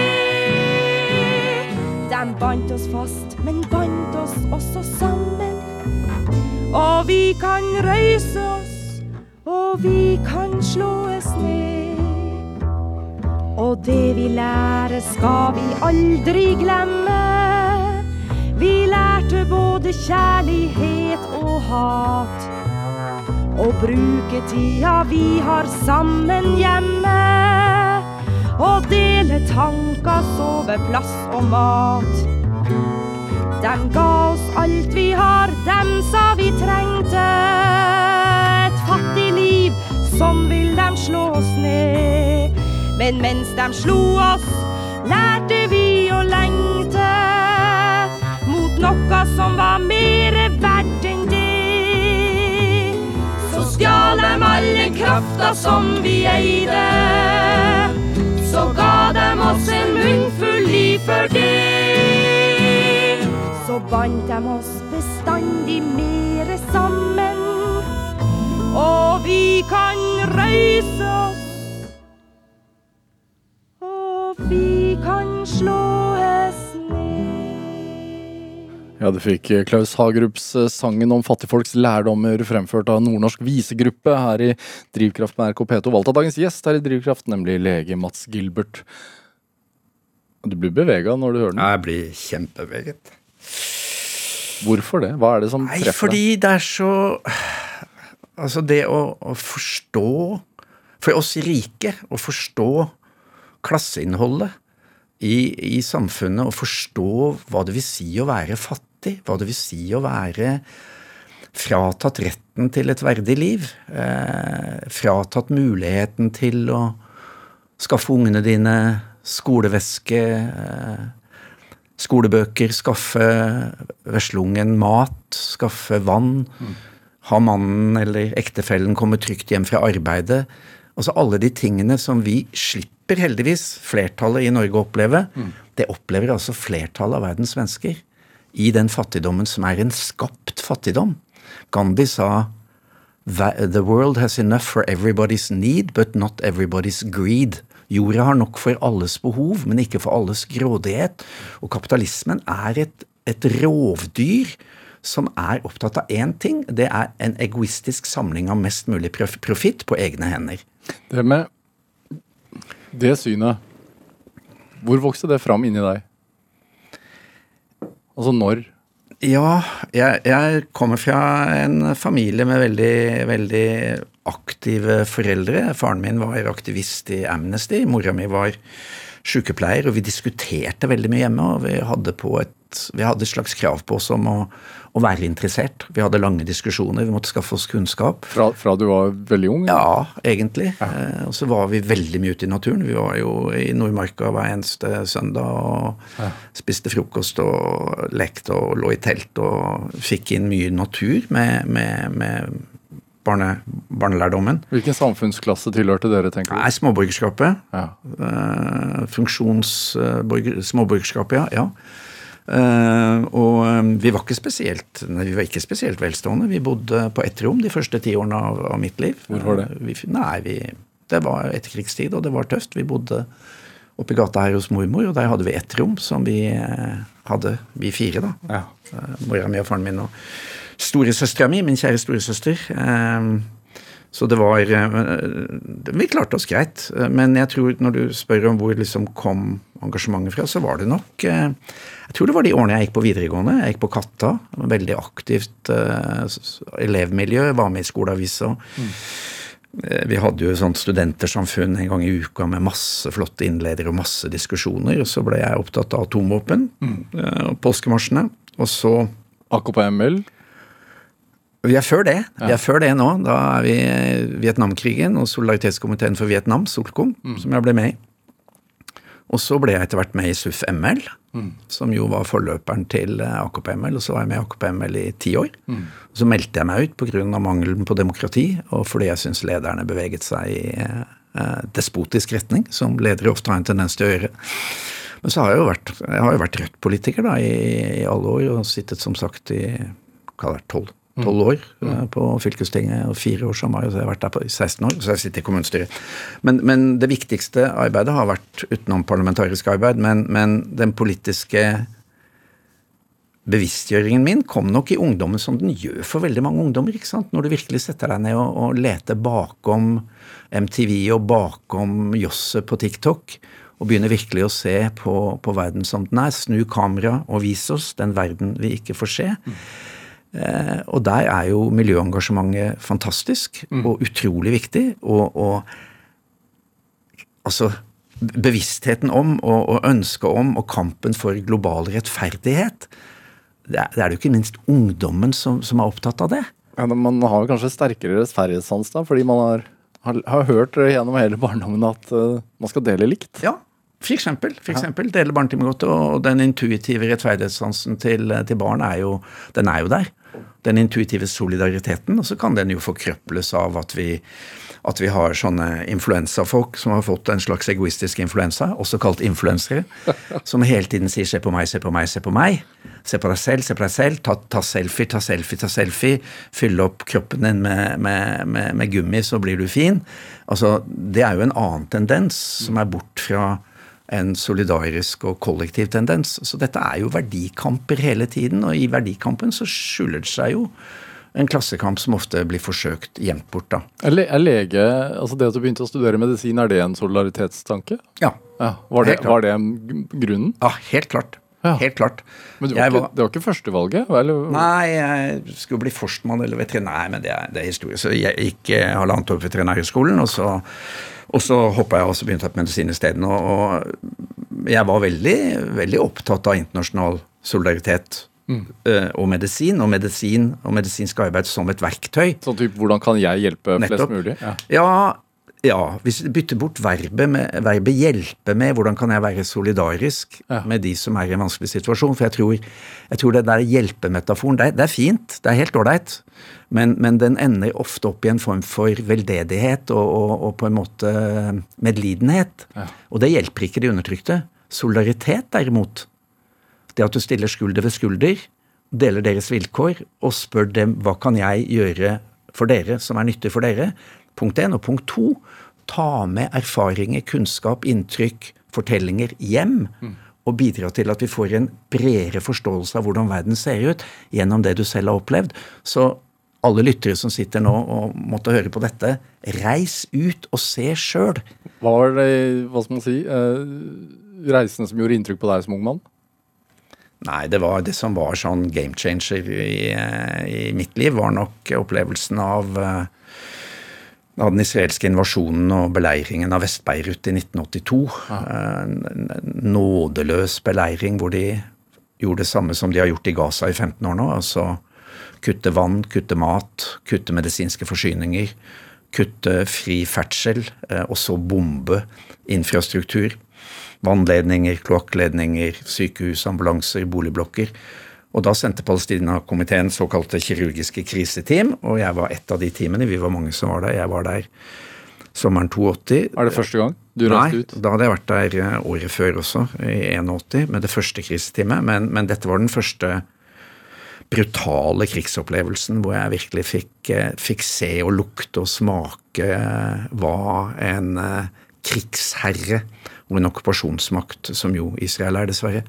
Dem bandt oss fast, men bandt oss også sammen. Og vi kan røyse oss og vi kan slåes ned. Og det vi lærer skal vi aldri glemme. Vi lærte både kjærlighet og hat. Å bruke tida vi har sammen hjemme. og dele tanker, soveplass og mat. Dem ga oss alt vi har, dem sa vi trengte. Sånn vil dem slå oss ned. Men mens dem slo oss, lærte vi å lengte mot noe som var mere verdt enn det. Så stjal dem all den krafta som vi eide. Så ga dem oss en munnfull liv for det. Så bandt dem oss bestandig mere sammen. Og vi kan reise oss. Og vi kan slåes ned. Ja, du fikk eh, Klaus Hagerups eh, sangen om fattigfolks lærdommer fremført av Nordnorsk visegruppe her i Drivkraft med RK P2. Valgt av dagens gjest her i Drivkraft, nemlig lege Mats Gilbert. Du blir bevega når du hører den. Jeg blir kjempebeveget. Hvorfor det? Hva er det som Nei, treffer fordi det er så Altså, det å, å forstå For oss rike, å forstå klasseinnholdet i, i samfunnet, og forstå hva det vil si å være fattig, hva det vil si å være fratatt retten til et verdig liv, eh, fratatt muligheten til å skaffe ungene dine skoleveske, eh, skolebøker, skaffe veslungen mat, skaffe vann, ha mannen eller ektefellen kommet trygt hjem fra arbeidet. Altså alle de tingene som vi slipper heldigvis flertallet i Norge å oppleve, det opplever altså flertallet av verdens mennesker i den fattigdommen som er en skapt fattigdom. Gandhi sa The world has enough for everybody's need, but not everybody's greed. Jorda har nok for alles behov, men ikke for alles grådighet. Og kapitalismen er et, et rovdyr som er opptatt av én ting. Det er en egoistisk samling av mest mulig profitt på egne hender. Det med det synet Hvor vokste det fram inni deg? Altså når? Ja, jeg, jeg kommer fra en familie med veldig, veldig aktive foreldre. Faren min var aktivist i Amnesty, mora mi var sykepleier, og vi diskuterte veldig mye hjemme. Og vi hadde, på et, vi hadde et slags krav på oss om å, å være interessert. Vi hadde lange diskusjoner, vi måtte skaffe oss kunnskap. Fra, fra du var veldig ung? Ja, egentlig. Eh, og så var vi veldig mye ute i naturen. Vi var jo i Nordmarka hver eneste søndag og spiste frokost og lekte og lå i telt og fikk inn mye natur med, med, med barne, barnelærdommen. Hvilken samfunnsklasse tilhørte dere, tenker du? Nei, småborgerskapet. Ja. Eh. Småborgerskapet, ja. ja. Eh, og eh, vi var ikke spesielt nei, vi var ikke spesielt velstående. Vi bodde på ett rom de første ti årene av, av mitt liv. Hvor var det? Eh, Vi, nei, vi, det var etterkrigstid, og det var tøft. Vi bodde oppi gata her hos mormor, og der hadde vi ett rom som vi hadde, vi fire, da. Ja. Mora mi og faren min og storesøstera mi, min kjære storesøster. Eh, Så det var eh, Vi klarte oss greit. eh, Men jeg tror når du spør om hvor liksom kom engasjementet fra, så var det nok eh, Jeg tror det var de årene jeg gikk på videregående. Jeg gikk på Katta. Veldig aktivt eh, elevmiljø. Var med i skoleavisa. Mm. Vi hadde jo sånt studentersamfunn en gang i uka med masse flotte innledere og masse diskusjoner. Og så ble jeg opptatt av atomvåpen eh, og påskemarsjene. Og så AKP-ML? Vi er før det. Vi er før det nå. Da er vi Vietnamkrigen og solidaritetskomiteen for Vietnam, Solkom, som jeg ble med i. Og så ble jeg etter hvert med i SUF ML, som jo var forløperen til eh, AKP-ML. Og så var jeg med i AKP-ML i ti år. Og så meldte jeg meg ut pga. mangelen på demokrati, og fordi jeg syns lederne beveget seg i eh, despotisk retning, som ledere ofte har en tendens til å gjøre. Men så har jeg jo vært, jeg har jo vært Rødt-politiker i, i alle år, og sittet som sagt i hva det er, tolv tolv år eh, på fylkestinget, og fire år som mai, så jeg har vært der på 16 år, så jeg sitter i kommunestyret. Men, men det viktigste arbeidet har vært utenom parlamentarisk arbeid, men, men den politiske bevisstgjøringen min kom nok i ungdommen som den gjør for veldig mange ungdommer. ikke sant? Når du virkelig setter deg ned og, og leter bakom MTV og bakom josset på TikTok, og begynner virkelig å se på, på verden som den er. Snu kamera og vis oss den verden vi ikke får se. Eh, og der er jo miljøengasjementet fantastisk og utrolig viktig. Og, og altså bevisstheten om og, og ønsket om og kampen for global rettferdighet, det er det er jo ikke minst ungdommen som, som er opptatt av det. Ja, men man har jo kanskje sterkere rettferdighetssans da, fordi man har, har, har hørt gjennom hele barndommen at uh, man skal dele likt. Ja, for eksempel. For eksempel dele barnetimegodtet. Og den intuitive rettferdighetssansen til, til barn er jo, den er jo der. Den intuitive solidariteten. Og så kan den jo forkrøples av at vi, at vi har sånne influensafolk som har fått en slags egoistisk influensa, også kalt influensere, som hele tiden sier 'se på meg, se på meg, se på meg'. Se på deg selv, se på deg selv. Ta, ta selfie, ta selfie, ta selfie. Fylle opp kroppen din med, med, med, med gummi, så blir du fin. Altså, Det er jo en annen tendens som er bort fra en solidarisk og kollektiv tendens. Så dette er jo verdikamper hele tiden, og i verdikampen så skjuler det seg jo en klassekamp som ofte blir forsøkt gjemt bort, da. Er, le, er lege, altså Det at du begynte å studere medisin, er det en solidaritetstanke? Ja. Ja, Var det, var det grunnen? Ja, helt klart. Ja. Helt klart. Men det var, ikke, det var ikke førstevalget? Eller? Nei, jeg skulle bli forstmann eller veterinær, men det er, det er historie. Så jeg gikk eh, halvannet år på veterinærhøgskolen, og så, og så hoppa jeg og begynte på medisin isteden. Og, og jeg var veldig, veldig opptatt av internasjonal solidaritet Mm. og medisin, og medisin og medisinsk arbeid som et verktøy. Sånn type, Hvordan kan jeg hjelpe Nettopp. flest mulig? Ja. Ja, ja, hvis vi bytter bort verbet med verbet 'hjelpe' med 'hvordan kan jeg være solidarisk Ja. med de som er i en vanskelig situasjon'. For jeg tror, jeg tror det der hjelpemetaforen, det det er fint, det er helt ålreit, men, men den ender ofte opp i en form for veldedighet og, og, og på en måte medlidenhet. Ja. Og det hjelper ikke de undertrykte. Solidaritet, derimot, det at du stiller skulder ved skulder, deler deres vilkår og spør dem hva kan jeg gjøre for dere som er nyttig for dere. Punkt én. Og punkt to, ta med erfaringer, kunnskap, inntrykk, fortellinger hjem. Og bidra til at vi får en bredere forståelse av hvordan verden ser ut gjennom det du selv har opplevd. Så alle lyttere som sitter nå og måtte høre på dette, reis ut og se sjøl. Hva var det, hva skal man si, eh, reisene som gjorde inntrykk på deg som ung mann? Nei, det var det som var sånn game changer i, eh, i mitt liv, var nok opplevelsen av, eh, av den israelske invasjonen og beleiringen av Vest-Beirut i 1982. En, en en nådeløs beleiring hvor de gjorde det samme som de har gjort i Gaza i 15 år nå. Altså kutte vann, kutte mat, kutte medisinske forsyninger, kutte fri ferdsel, eh, og så bombe infrastruktur. Vannledninger, kloakkledninger, sykehus, ambulanser, boligblokker. Og da sendte Palestina-komiteen såkalte kirurgiske kriseteam, og jeg var ett av de teamene. Vi var mange som var der. Jeg var der sommeren 82. Er det første gang du Nei, reiste ut? da hadde jeg vært der eh, året før også, i 81, med det første kriseteamet. Men, men dette var den første brutale krigsopplevelsen hvor jeg virkelig fikk, eh, fikk se og lukte og smake eh, hva en krigsherre og en okkupasjonsmakt, som jo Israel er, dessverre,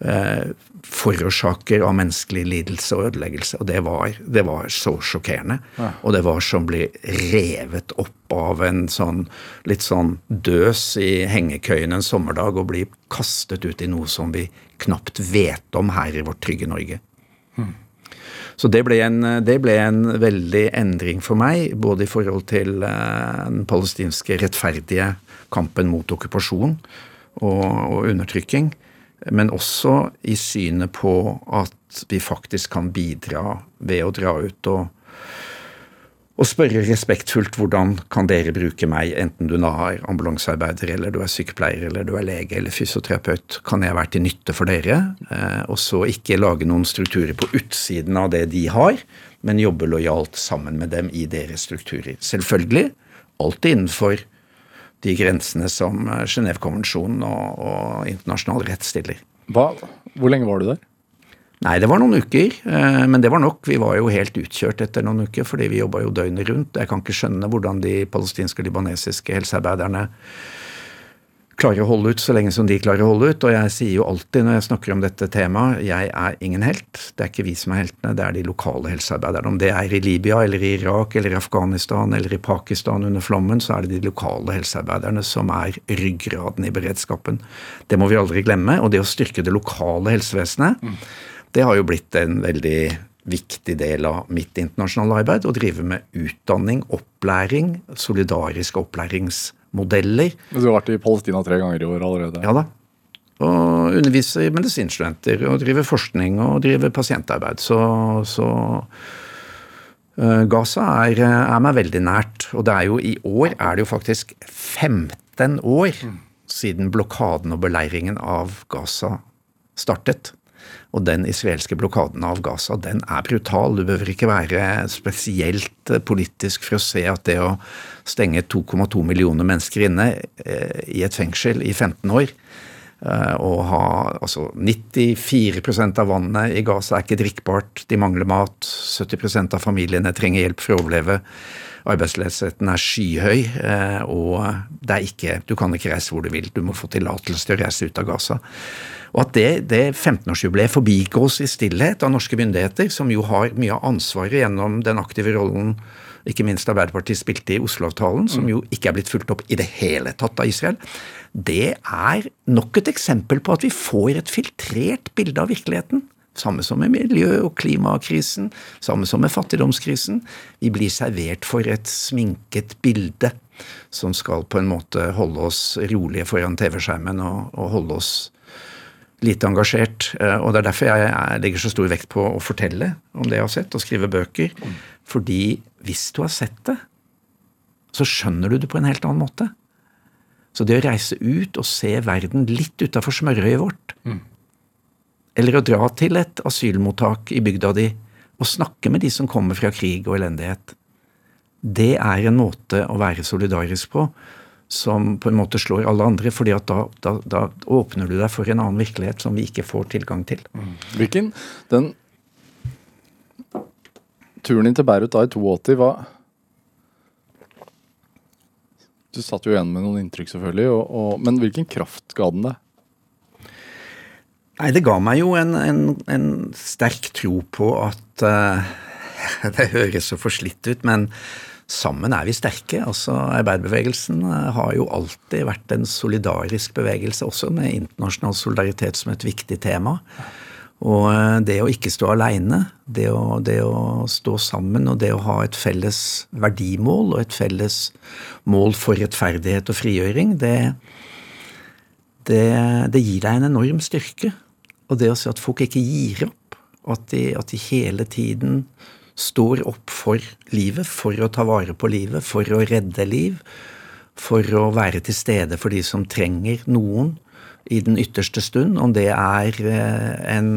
eh, forårsaker av menneskelig lidelse og ødeleggelse. Og det var, det var så sjokkerende. Og det var som å bli revet opp av en sånn litt sånn døs i hengekøyen en sommerdag og bli kastet ut i noe som vi knapt vet om her i vårt trygge Norge. Så det ble, en, det ble en veldig endring for meg, både i forhold til eh, den palestinske rettferdige kampen mot okkupasjon og, og undertrykking, men også i synet på at vi faktisk kan bidra ved å dra ut og, og spørre respektfullt hvordan kan dere bruke meg, enten du nå er ambulansearbeider, eller du er sykepleier, eller du er lege eller fysioterapeut. Kan jeg være til nytte for dere? Eh, og så ikke lage noen strukturer på utsiden av det de har, men jobbe lojalt sammen med dem i deres strukturer. Selvfølgelig alltid innenfor de grensene som eh, Genévekonvensjonen og, og internasjonal rett stiller. Hva, hvor lenge var du der? Nei, det var noen uker, eh, men det var nok. Vi var jo helt utkjørt etter noen uker, fordi vi jobba jo døgnet rundt. Jeg kan ikke skjønne hvordan de palestinske og libanesiske helsearbeiderne klarer å holde ut så lenge som de klarer å holde ut. Og jeg sier jo alltid når jeg snakker om dette temaet, jeg er ingen helt. Det er ikke vi som er heltene, det er de lokale helsearbeiderne. Om det er i Libya eller i Irak eller i Afghanistan eller i Pakistan under flommen, så er det de lokale helsearbeiderne som er ryggraden i beredskapen. Det må vi aldri glemme. Og det å styrke det lokale helsevesenet, det har jo blitt en veldig viktig del av mitt internasjonale arbeid. Å drive med utdanning, opplæring, solidariske modeller. Du har vært i Palestina tre ganger i år allerede. Ja da. Og underviser medisinstudenter og driver forskning og driver pasientarbeid. Så, så uh, Gaza er, er, meg veldig nært. Og det er jo i år er det jo faktisk 15 år siden blokaden og beleiringen av Gaza startet. Og den israelske blokaden av Gaza, den er brutal. Du behøver ikke være spesielt politisk for å se at det å stenge 2,2 millioner mennesker inne eh, i et fengsel i 15 år eh, og ha altså 94% av vannet i Gaza er ikke drikkbart, de mangler mat, 70% av familiene trenger hjelp for å overleve. Arbeidsledigheten er skyhøy, eh, og det er ikke, du kan ikke reise hvor du vil. Du må få tillatelse til å reise ut av Gaza. Og at det, det 15-årsjubileet forbigås i stillhet av norske myndigheter, som jo har mye av ansvaret gjennom den aktive rollen ikke minst Arbeiderpartiet spilte i Oslo-avtalen, som jo ikke er blitt fulgt opp i det hele tatt av Israel, det er nok et eksempel på at vi får et filtrert bilde av virkeligheten. Samme som med miljø- og klimakrisen, samme som med fattigdomskrisen. Vi blir servert for et sminket bilde som skal på en måte holde oss rolige foran TV-skjermen og, og holde oss lite engasjert. Eh, og Det er derfor jeg, jeg legger så stor vekt på å fortelle om det jeg har sett, og skrive bøker. Fordi hvis du har sett det, så skjønner du det på en helt annen måte. Så det å reise ut og se verden litt utafor smørøyet vårt, mm. eller å dra til et asylmottak i bygda di og snakke med de som kommer fra krig og elendighet, det er en måte å være solidarisk på som på en måte slår alle andre, fordi at da, da, da åpner du deg for en annen virkelighet som vi ikke får tilgang til. Mm. Hvilken, den turen din til Beirut da i 82, hva Du satt jo igjen med noen inntrykk, selvfølgelig, og, og, men hvilken kraft ga den deg? Nei, det ga meg jo en, en, en sterk tro på at uh, Det høres så forslitt ut, men sammen er vi sterke. Altså, Arbeiderbevegelsen har jo alltid vært en solidarisk bevegelse, også med internasjonal solidaritet som et viktig tema. Og eh, det å ikke stå aleine, det, det, å stå sammen og det å ha et felles verdimål og et felles mål for rettferdighet og frigjøring, det, det, det gir deg en enorm styrke. Og det å se at folk ikke gir opp, at de, at de hele tiden står opp for livet, for å ta vare på livet, for å redde liv, for å være til stede for de som trenger noen i den ytterste stund, om det er eh, en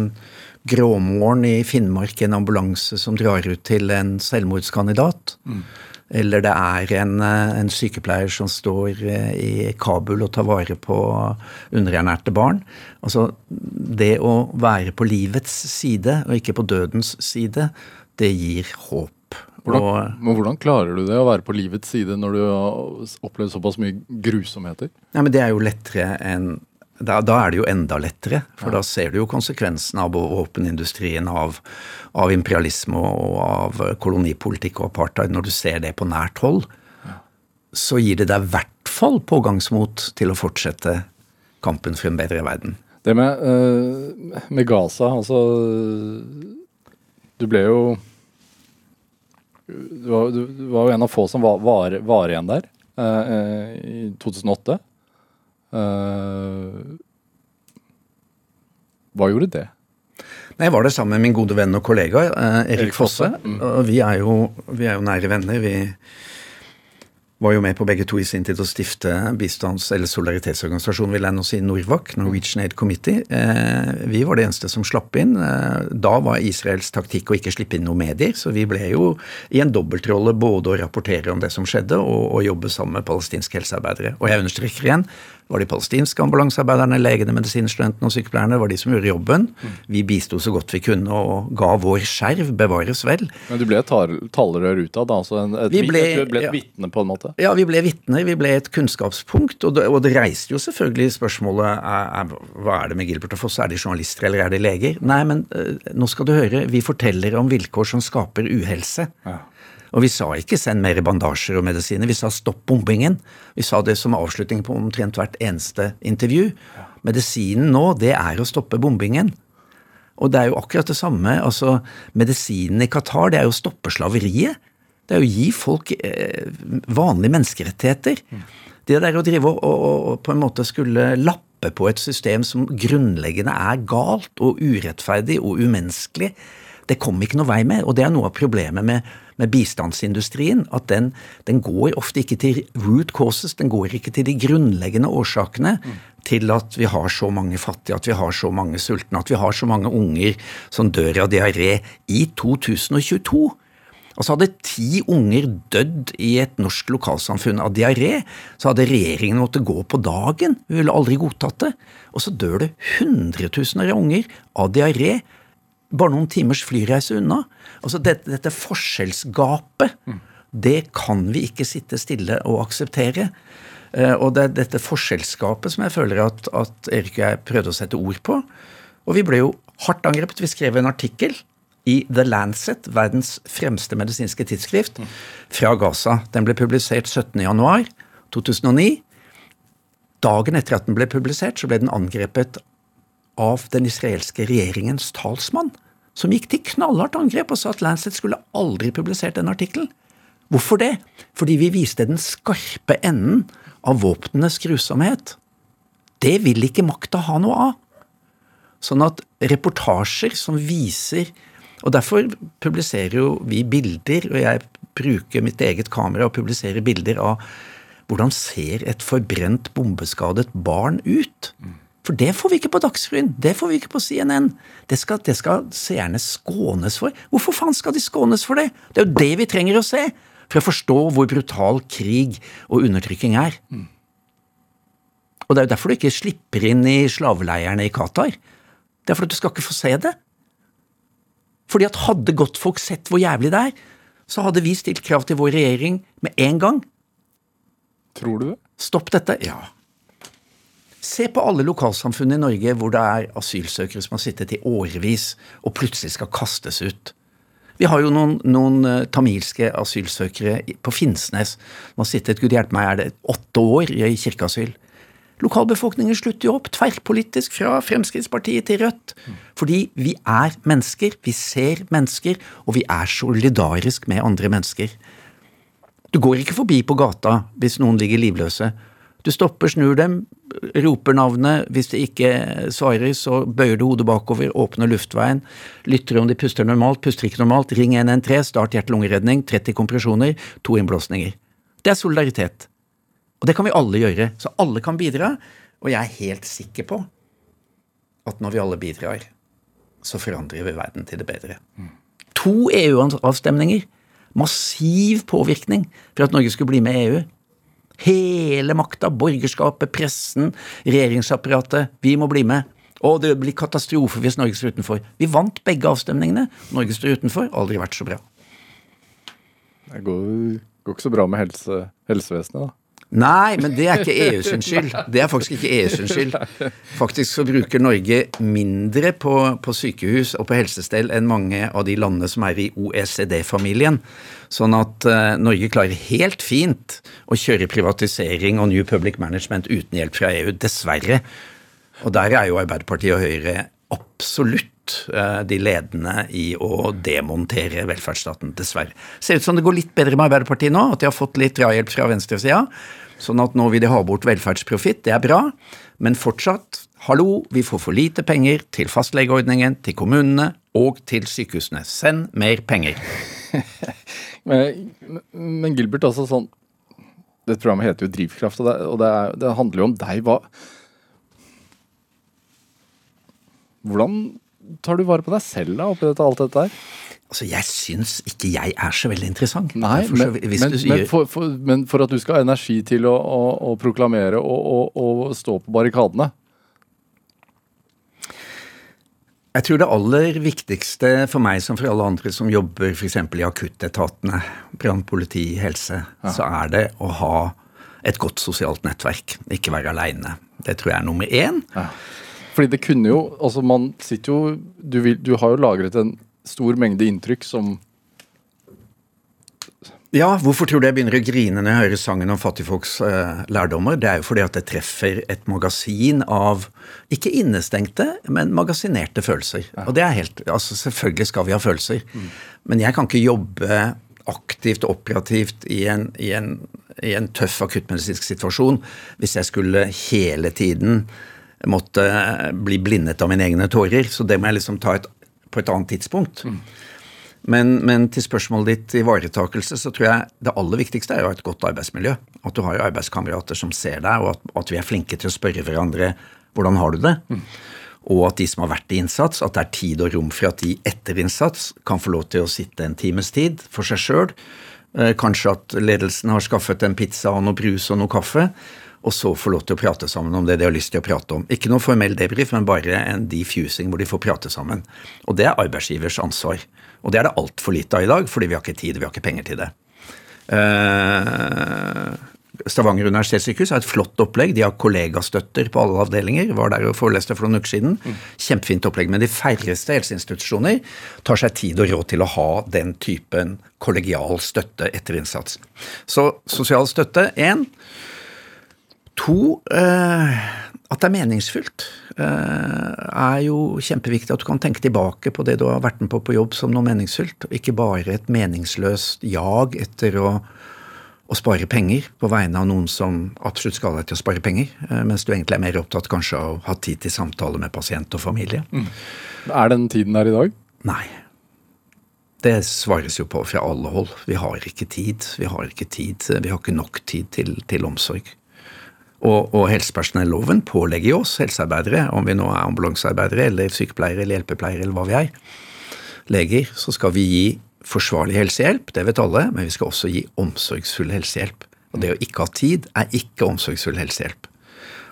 gråmorgen i Finnmark, en ambulanse som drar ut til en selvmordskandidat, mm. eller det er en, eh, en, sykepleier som står eh, i Kabul og tar vare på underernærte barn. Altså, det å være på livets side og ikke på dødens side, det gir håp. Hvordan, men hvordan klarer du det, å være på livets side når du har opplevd såpass mye grusomheter? Ja, men Det er jo lettere enn da, da, er det jo enda lettere, for ja. da ser du jo konsekvensen av våpenindustrien, av, av, imperialisme og av kolonipolitikk og apartheid. Når du ser det på nært hold, ja. så gir det deg i hvert fall pågangsmot til å fortsette kampen for en bedre verden. Det med, uh, med Gaza, altså Du ble jo du var, du var, jo en av få som var, var, var igjen der uh, i 2008. Uh, hva gjorde det? Nei, Jeg var det sammen med min gode venn og kollega uh, Erik, Erik Fosse. Mm. Og vi er, jo, vi er jo nære venner. Vi var jo med på begge to i sin tid å stifte bistands- eller solidaritetsorganisasjonen, vil jeg nå si, Norvac, Norwegian Aid Committee. Eh, vi var det eneste som slapp inn. Eh, da var Israels taktikk å ikke slippe inn noen medier, så vi ble jo i en dobbeltrolle både å rapportere om det som skjedde, og å jobbe sammen med palestinske helsearbeidere. Og jeg understreker igjen, var de palestinske ambulansearbeiderne, legene, medisinstudentene og sykepleierne var de som gjorde jobben. Vi bisto så godt vi kunne og ga vår skjerv, bevares vel. Men du ble et talerør ut av det? Altså et, vi ble, et, ble et ja, vitne, på en måte? Ja, vi ble vitner. Vi ble et kunnskapspunkt. Og det, og det reiste jo selvfølgelig spørsmålet er, er, hva er det med Gilbert og Foss, er de journalister eller er de leger? Nei, men uh, nå skal du høre, vi forteller om vilkår som skaper uhelse. Ja. Og vi sa ikke 'send mer bandasjer og medisiner', vi sa 'stopp bombingen'. Vi sa det som avslutning på omtrent hvert eneste intervju. Medisinen nå, det er å stoppe bombingen. Og det er jo akkurat det samme. altså Medisinen i Qatar, det er jo å stoppe slaveriet. Det er jo å gi folk eh, vanlige menneskerettigheter. Det der å drive og, og, og på en måte skulle lappe på et system som grunnleggende er galt og urettferdig og umenneskelig, det kom ikke noe vei med. Og det er noe av problemet med, med bistandsindustrien. At den, den, går ofte ikke til root causes, den går ikke til de grunnleggende årsakene til at vi har så mange fattige, at vi har så mange sultne, at vi har så mange unger som dør av diaré i 2022. Altså Hadde ti unger dødd i et norsk lokalsamfunn av diaré, så hadde regjeringen måttet gå på dagen. Vi ville aldri godtatt det. Og så dør det hundretusener av unger av diaré bare noen timers flyreise unna. Altså dette, dette forskjellsgapet, det kan vi ikke sitte stille og akseptere. Uh, og det er dette forskjellsgapet som jeg føler at, at Erik og jeg prøvde å sette ord på. Og vi ble jo hardt angrepet. Vi skrev en artikkel i The Lancet, verdens fremste medisinske tidsskrift, fra Gaza. Den ble publisert 17.1.2009. Dagen etter at den ble publisert, så ble den angrepet av den israelske regjeringens talsmann, som gikk til knallhardt angrep og sa at Lancet skulle aldri publisert den artikkelen. Hvorfor det? Fordi vi viste den skarpe enden av våpnenes grusomhet. Det vil ikke makta ha noe av. Sånn at reportasjer som viser Og derfor publiserer jo vi bilder, og jeg bruker mitt eget kamera og publiserer bilder av hvordan ser et forbrent, bombeskadet barn ut? Mm. For det får vi ikke på Dagsrevyen, det får vi ikke på CNN. Det skal, det skal seerne skånes for. Hvorfor faen skal de skånes for det? Det er jo det vi trenger å se for å forstå hvor brutal krig og undertrykking er. Mm. Og det er jo derfor du ikke slipper inn i slaveleirene i Qatar. Det er fordi du skal ikke få se det. Fordi at hadde godtfolk sett hvor jævlig det er, så hadde vi stilt krav til vår regjering med en gang. Tror du det? Stopp dette. Ja. Se på alle lokalsamfunn i Norge hvor det er asylsøkere som har sittet i årevis og plutselig skal kastes ut. Vi har jo noen, noen uh, tamilske asylsøkere på Finnsnes som har sittet gud hjelpe meg, er det åtte år i kirkeasyl. Lokalbefolkningen slutter jo opp, tverrpolitisk, fra Fremskrittspartiet til Rødt. Fordi vi er mennesker, vi ser mennesker, og vi er solidarisk med andre mennesker. Du går ikke forbi på gata hvis noen ligger livløse. Du stopper, snur dem, roper navnet. Hvis det ikke svarer, så bøyer du hodet bakover, åpner luftveien, lytter om de puster normalt, puster ikke normalt, ring 113, start hjerte-lungeredning, 30 kompresjoner, to innblåsninger. Det er solidaritet. Og det kan vi alle gjøre. Så alle kan bidra. Og jeg er helt sikker på at når vi alle bidrar, så forandrer vi verden til det bedre. To EU-avstemninger. Massiv påvirkning for at Norge skulle bli med i EU. Hele makta, borgerskapet, pressen, regjeringsapparatet. Vi må bli med. Og det blir katastrofe hvis Norge står utenfor. Vi vant begge avstemningene. Norge står utenfor. Aldri vært så bra. Det går, går ikke så bra med helse, helsevesenet, da. Nei, men det er ikke EU sin skyld. Det er faktisk ikke EU sin skyld. Faktisk så bruker Norge mindre på, på sykehus og på helsestell enn mange av de landene som er i OECD-familien. Sånn at uh, Norge klarer helt fint å kjøre privatisering og New Public Management uten hjelp fra EU. Dessverre. Og der er jo Arbeiderpartiet og Høyre absolutt uh, de ledende i å demontere velferdsstaten, dessverre. Ser ut som det går litt bedre med Arbeiderpartiet nå, at de har fått litt drahjelp fra venstresida. Sånn at nå vil de ha bort velferdsprofitt, det er bra, men fortsatt, hallo, vi får for lite penger til fastlegeordningen, til kommunene og til sykehusene. Send mer penger. men, men, Gilbert, altså sånn Dette programmet heter jo Drivkraft, og det, og det, er, det handler jo om deg. Hva Hvordan tar du vare på deg selv da, oppi dette, alt dette her? Altså, Jeg syns ikke jeg er så veldig interessant. Nei, men, men, men, for, for, men, for, at du skal ha energi til å, å, å proklamere og, og, og, stå på barrikadene? Jeg tror det aller viktigste for meg som for alle andre som jobber f.eks. i akuttetatene, brann, politi, helse, ja. så er det å ha et godt sosialt nettverk. Ikke være aleine. Det tror jeg er nummer én. Ja. Fordi det kunne jo Altså, man sitter jo du, vil, du har jo lagret en stor mengde inntrykk som ja, hvorfor tror du jeg begynner å grine når jeg hører sangen om fattigfolks eh, lærdommer? Det er jo fordi at det treffer et magasin av ikke innestengte, men magasinerte følelser. Ja. Og det er helt Altså, selvfølgelig skal vi ha følelser, mm. men jeg kan ikke jobbe aktivt og operativt i en, i en i en tøff akuttmedisinsk situasjon hvis jeg skulle hele tiden måtte bli blindet av mine egne tårer. Så det må jeg liksom ta et, på et annet tidspunkt. Men, men, til spørsmålet ditt ivaretakelse, så tror jeg det aller viktigste er jo et godt arbeidsmiljø. At du har arbeidskamerater som ser deg, og at, at, vi er flinke til å spørre hverandre hvordan har du det. Mm. Og at de som har vært i innsats, at det er tid og rom for at de etter innsats kan få lov til å sitte en times tid for seg sjøl. Eh, kanskje at ledelsen har skaffet en pizza og noe brus og noe kaffe og så få lov til å prate sammen om det de har lyst til å prate om. Ikke noe formell debrief, men bare en defusing hvor de får prate sammen. Og det er arbeidsgivers ansvar. Og det er det altfor lite av i dag, fordi vi har ikke tid, vi har ikke penger til det. Uh, Stavanger universitetssykehus har et flott opplegg. De har kollegastøtter på alle avdelinger. Var der og foreleste for noen uker siden. Kjempefint opplegg. Men de færreste helseinstitusjoner tar seg tid og råd til å ha den typen kollegial støtte etter innsats. Så sosial støtte én. To, eh, at det er meningsfylt. Eh, er jo kjempeviktig at du kan tenke tilbake på det du har vært med på på jobb som noe meningsfylt. Ikke bare et meningsløst jag etter å, å spare penger på vegne av noen som absolutt skal deg til å spare penger, eh, mens du egentlig er mer opptatt kanskje av å ha tid til samtale med pasient og familie. Mm. Er den tiden der i dag? Nei. Det svares jo på fra alle hold. Vi har ikke tid. Vi har ikke tid. Vi har ikke nok tid til, til omsorg. Og, og helsepersonelloven pålegger oss helsearbeidere, om vi nå er ambulansearbeidere eller sykepleiere eller hjelpepleiere eller hva vi er, leger, så skal vi gi forsvarlig helsehjelp, det vet alle, men vi skal også gi omsorgsfull helsehjelp. Og det å ikke ha tid er ikke omsorgsfull helsehjelp.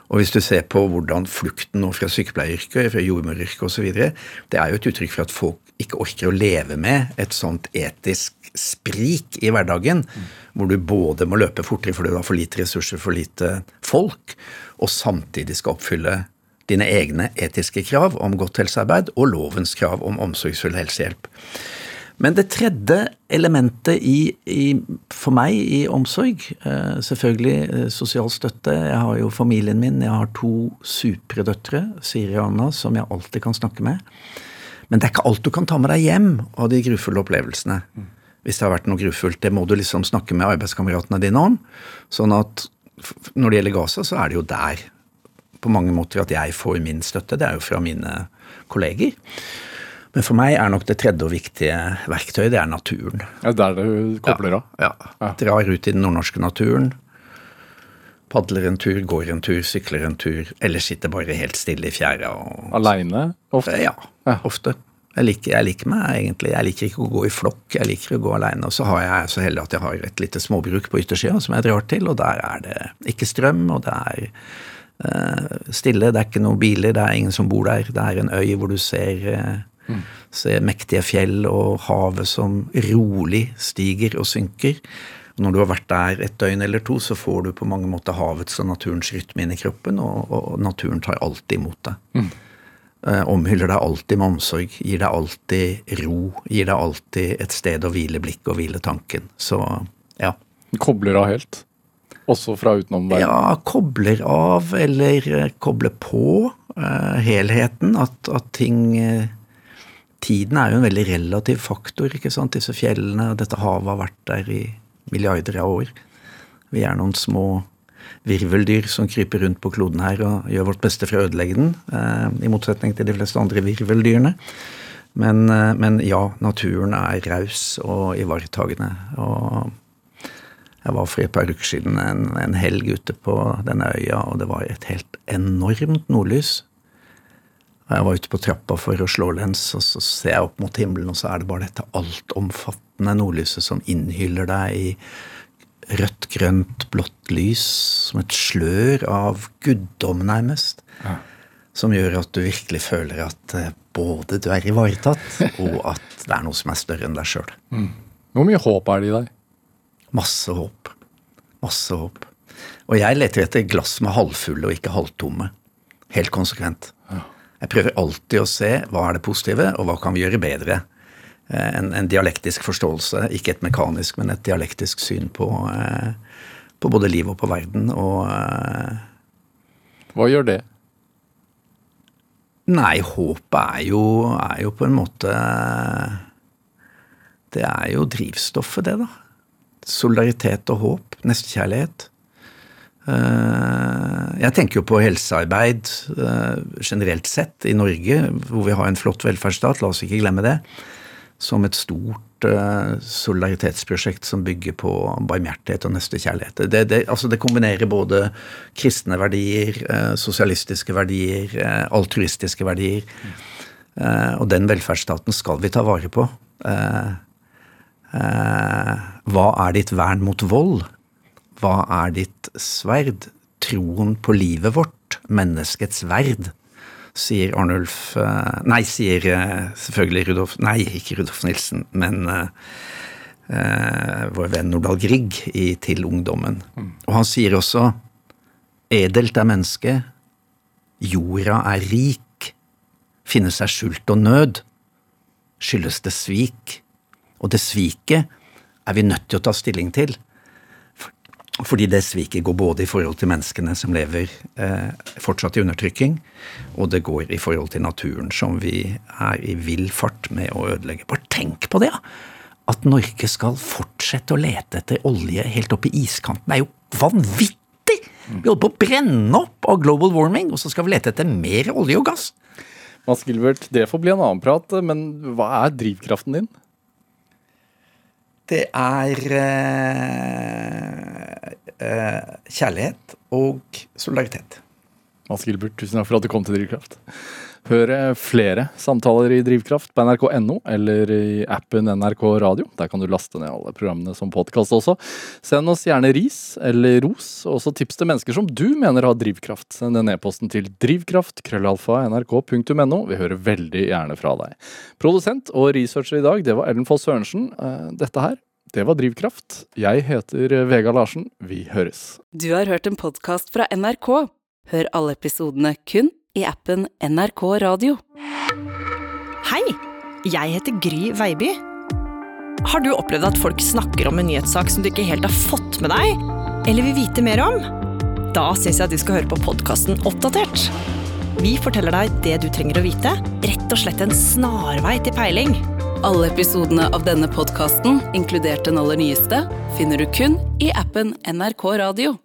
Og hvis du ser på hvordan flukten nå fra sykepleieryrket, fra jordmoryrket osv., det er jo et uttrykk for at folk ikke orker å leve med et sånt etisk sprik i hverdagen, mm. Hvor du både må løpe fortere fordi du har for lite ressurser, for lite folk, og samtidig skal oppfylle dine egne etiske krav om godt helsearbeid og lovens krav om omsorgsfull helsehjelp. Men det tredje elementet i, i, for meg i omsorg, eh, selvfølgelig eh, sosial støtte. Jeg har jo familien min. Jeg har to supre døtre, Siri og Anna, som jeg alltid kan snakke med. Men det er ikke alt du kan ta med deg hjem av de grufulle opplevelsene. Hvis det har vært noe grufullt. Det må du liksom snakke med arbeidskameratene dine om. Sånn at når det gjelder Gaza, så er det jo der på mange måter at jeg får min støtte. Det er jo fra mine kolleger. Men for meg er nok det tredje og viktige verktøyet, det er naturen. Ja, Der du kobler av? Ja. ja. Drar ut i den nordnorske naturen. Padler en tur, går en tur, sykler en tur, eller sitter bare helt stille i fjæra. Aleine ofte? Ja, ja. ofte. Jeg liker, jeg liker, meg egentlig. Jeg liker ikke å gå i flokk, jeg liker å gå aleine. Og så har jeg så heldig at jeg har et lite småbruk på yttersida som jeg drar til, og der er det ikke strøm, og det er uh, stille. Det er ikke noen biler, det er ingen som bor der. Det er en øy hvor du ser, uh, mm. ser mektige fjell og havet som rolig stiger og synker. Når du har vært der et døgn eller to, så får du på mange måter havets og naturens rytme inn i kroppen, og, og naturen tar alltid imot deg. Mm. Eh, omhyller deg alltid med omsorg, gir deg alltid ro, gir deg alltid et sted å hvile blikket og hvile tanken. Så ja. Kobler av helt? Også fra utenom verden? Ja, kobler av, eller eh, kobler på uh, helheten. At, at ting Tiden er jo en veldig relativ faktor, ikke sant. Disse fjellene og dette havet har vært der i milliarder av år. Vi er noen små virveldyr som kryper rundt på kloden her og gjør vårt beste for å ødelegge den, eh, i motsetning til de fleste andre virveldyrene. Men, eh, men ja, naturen er raus og ivaretagende. Og jeg var for et par uker siden en, en helg ute på denne øya, og det var et helt enormt nordlys. Og jeg var ute på trappa for å slå lens, og så ser jeg opp mot himmelen, og så er det bare dette altomfattende nordlyset som innhyller deg i rødt, grønt, blått lys, som et slør av guddom, nærmest. Ja. Som gjør at du virkelig føler at eh, både du er ivaretatt, og at det er noe som er større enn deg sjøl. Mm. Hvor mye håp er det i deg? Masse håp. Masse håp. Og jeg leter etter glass som er halvfulle og ikke halvtomme. Helt konsekvent. Ja. Jeg prøver alltid å se hva er det positive, og hva kan vi gjøre bedre. Eh, en, en, dialektisk forståelse, ikke et mekanisk, men et dialektisk syn på, eh, på både liv og på verden. Og eh, Hva gjør det? Nei, håpet er jo, er jo på en måte Det er jo drivstoffet, det, da. solidaritet og håp, nestekjærlighet. Jeg tenker jo på helsearbeid generelt sett i Norge, hvor vi har en flott velferdsstat, la oss ikke glemme det, som et stort uh, solidaritetsprosjekt som bygger på barmhjertighet og nestekjærlighet. Det, det, altså det kombinerer både kristne verdier, sosialistiske verdier, altruistiske verdier. Og den velferdsstaten skal vi ta vare på. Hva er ditt vern mot vold? Hva er ditt sverd? Troen på livet vårt, menneskets verd, sier Arnulf eh, Nei, sier eh, selvfølgelig Rudolf Nei, ikke Rudolf Nilsen, men uh, vår venn Nordahl Grieg i Til ungdommen. Og han sier også Edelt er mennesket, jorda er rik, finnes er skjult og nød, skyldes det svik, og det sviket er vi nødt til å ta stilling til. Fordi det sviket går både i forhold til menneskene som lever eh, fortsatt i undertrykking, og det går i forhold til naturen, som vi er i vill fart med å ødelegge. Bare tenk på det! Ja. At Norge skal fortsette å lete etter olje helt oppe i iskanten, er jo vanvittig! Vi holder på å brenne opp av global warming, og så skal vi lete etter mer olje og gass! Mads Gilbert, det får bli en annen prat, men hva er drivkraften din? Det er eh, kjærlighet og solidaritet. Mads Gilbert, tusen takk for at du kom til Drivkraft. Hør flere samtaler i Drivkraft på nrk.no eller i appen NRK Radio. Der kan du laste ned alle programmene som podkast også. Send oss gjerne ris eller ros, og også tips til mennesker som du mener har drivkraft. Send den e-posten til drivkraft.nrk.no Vi hører veldig gjerne fra deg. Produsent og researcher i dag, det var Ellen Foss Sørensen. Eh, dette her det var Drivkraft. Jeg heter Vega Larsen. Vi høres. Du har hørt en podkast fra NRK. Hør alle episodene kun i appen NRK Radio. Hei! Jeg heter Gry Veiby. Har du opplevd at folk snakker om en nyhetssak som du ikke helt har fått med deg, eller vil vite mer om? Da syns jeg at du skal høre på podkasten Oppdatert. Vi forteller deg det du trenger å vite, rett og slett en snarvei til peiling. Alle episodene av denne podkasten, inkludert den aller nyeste, finner du kun i appen NRK Radio.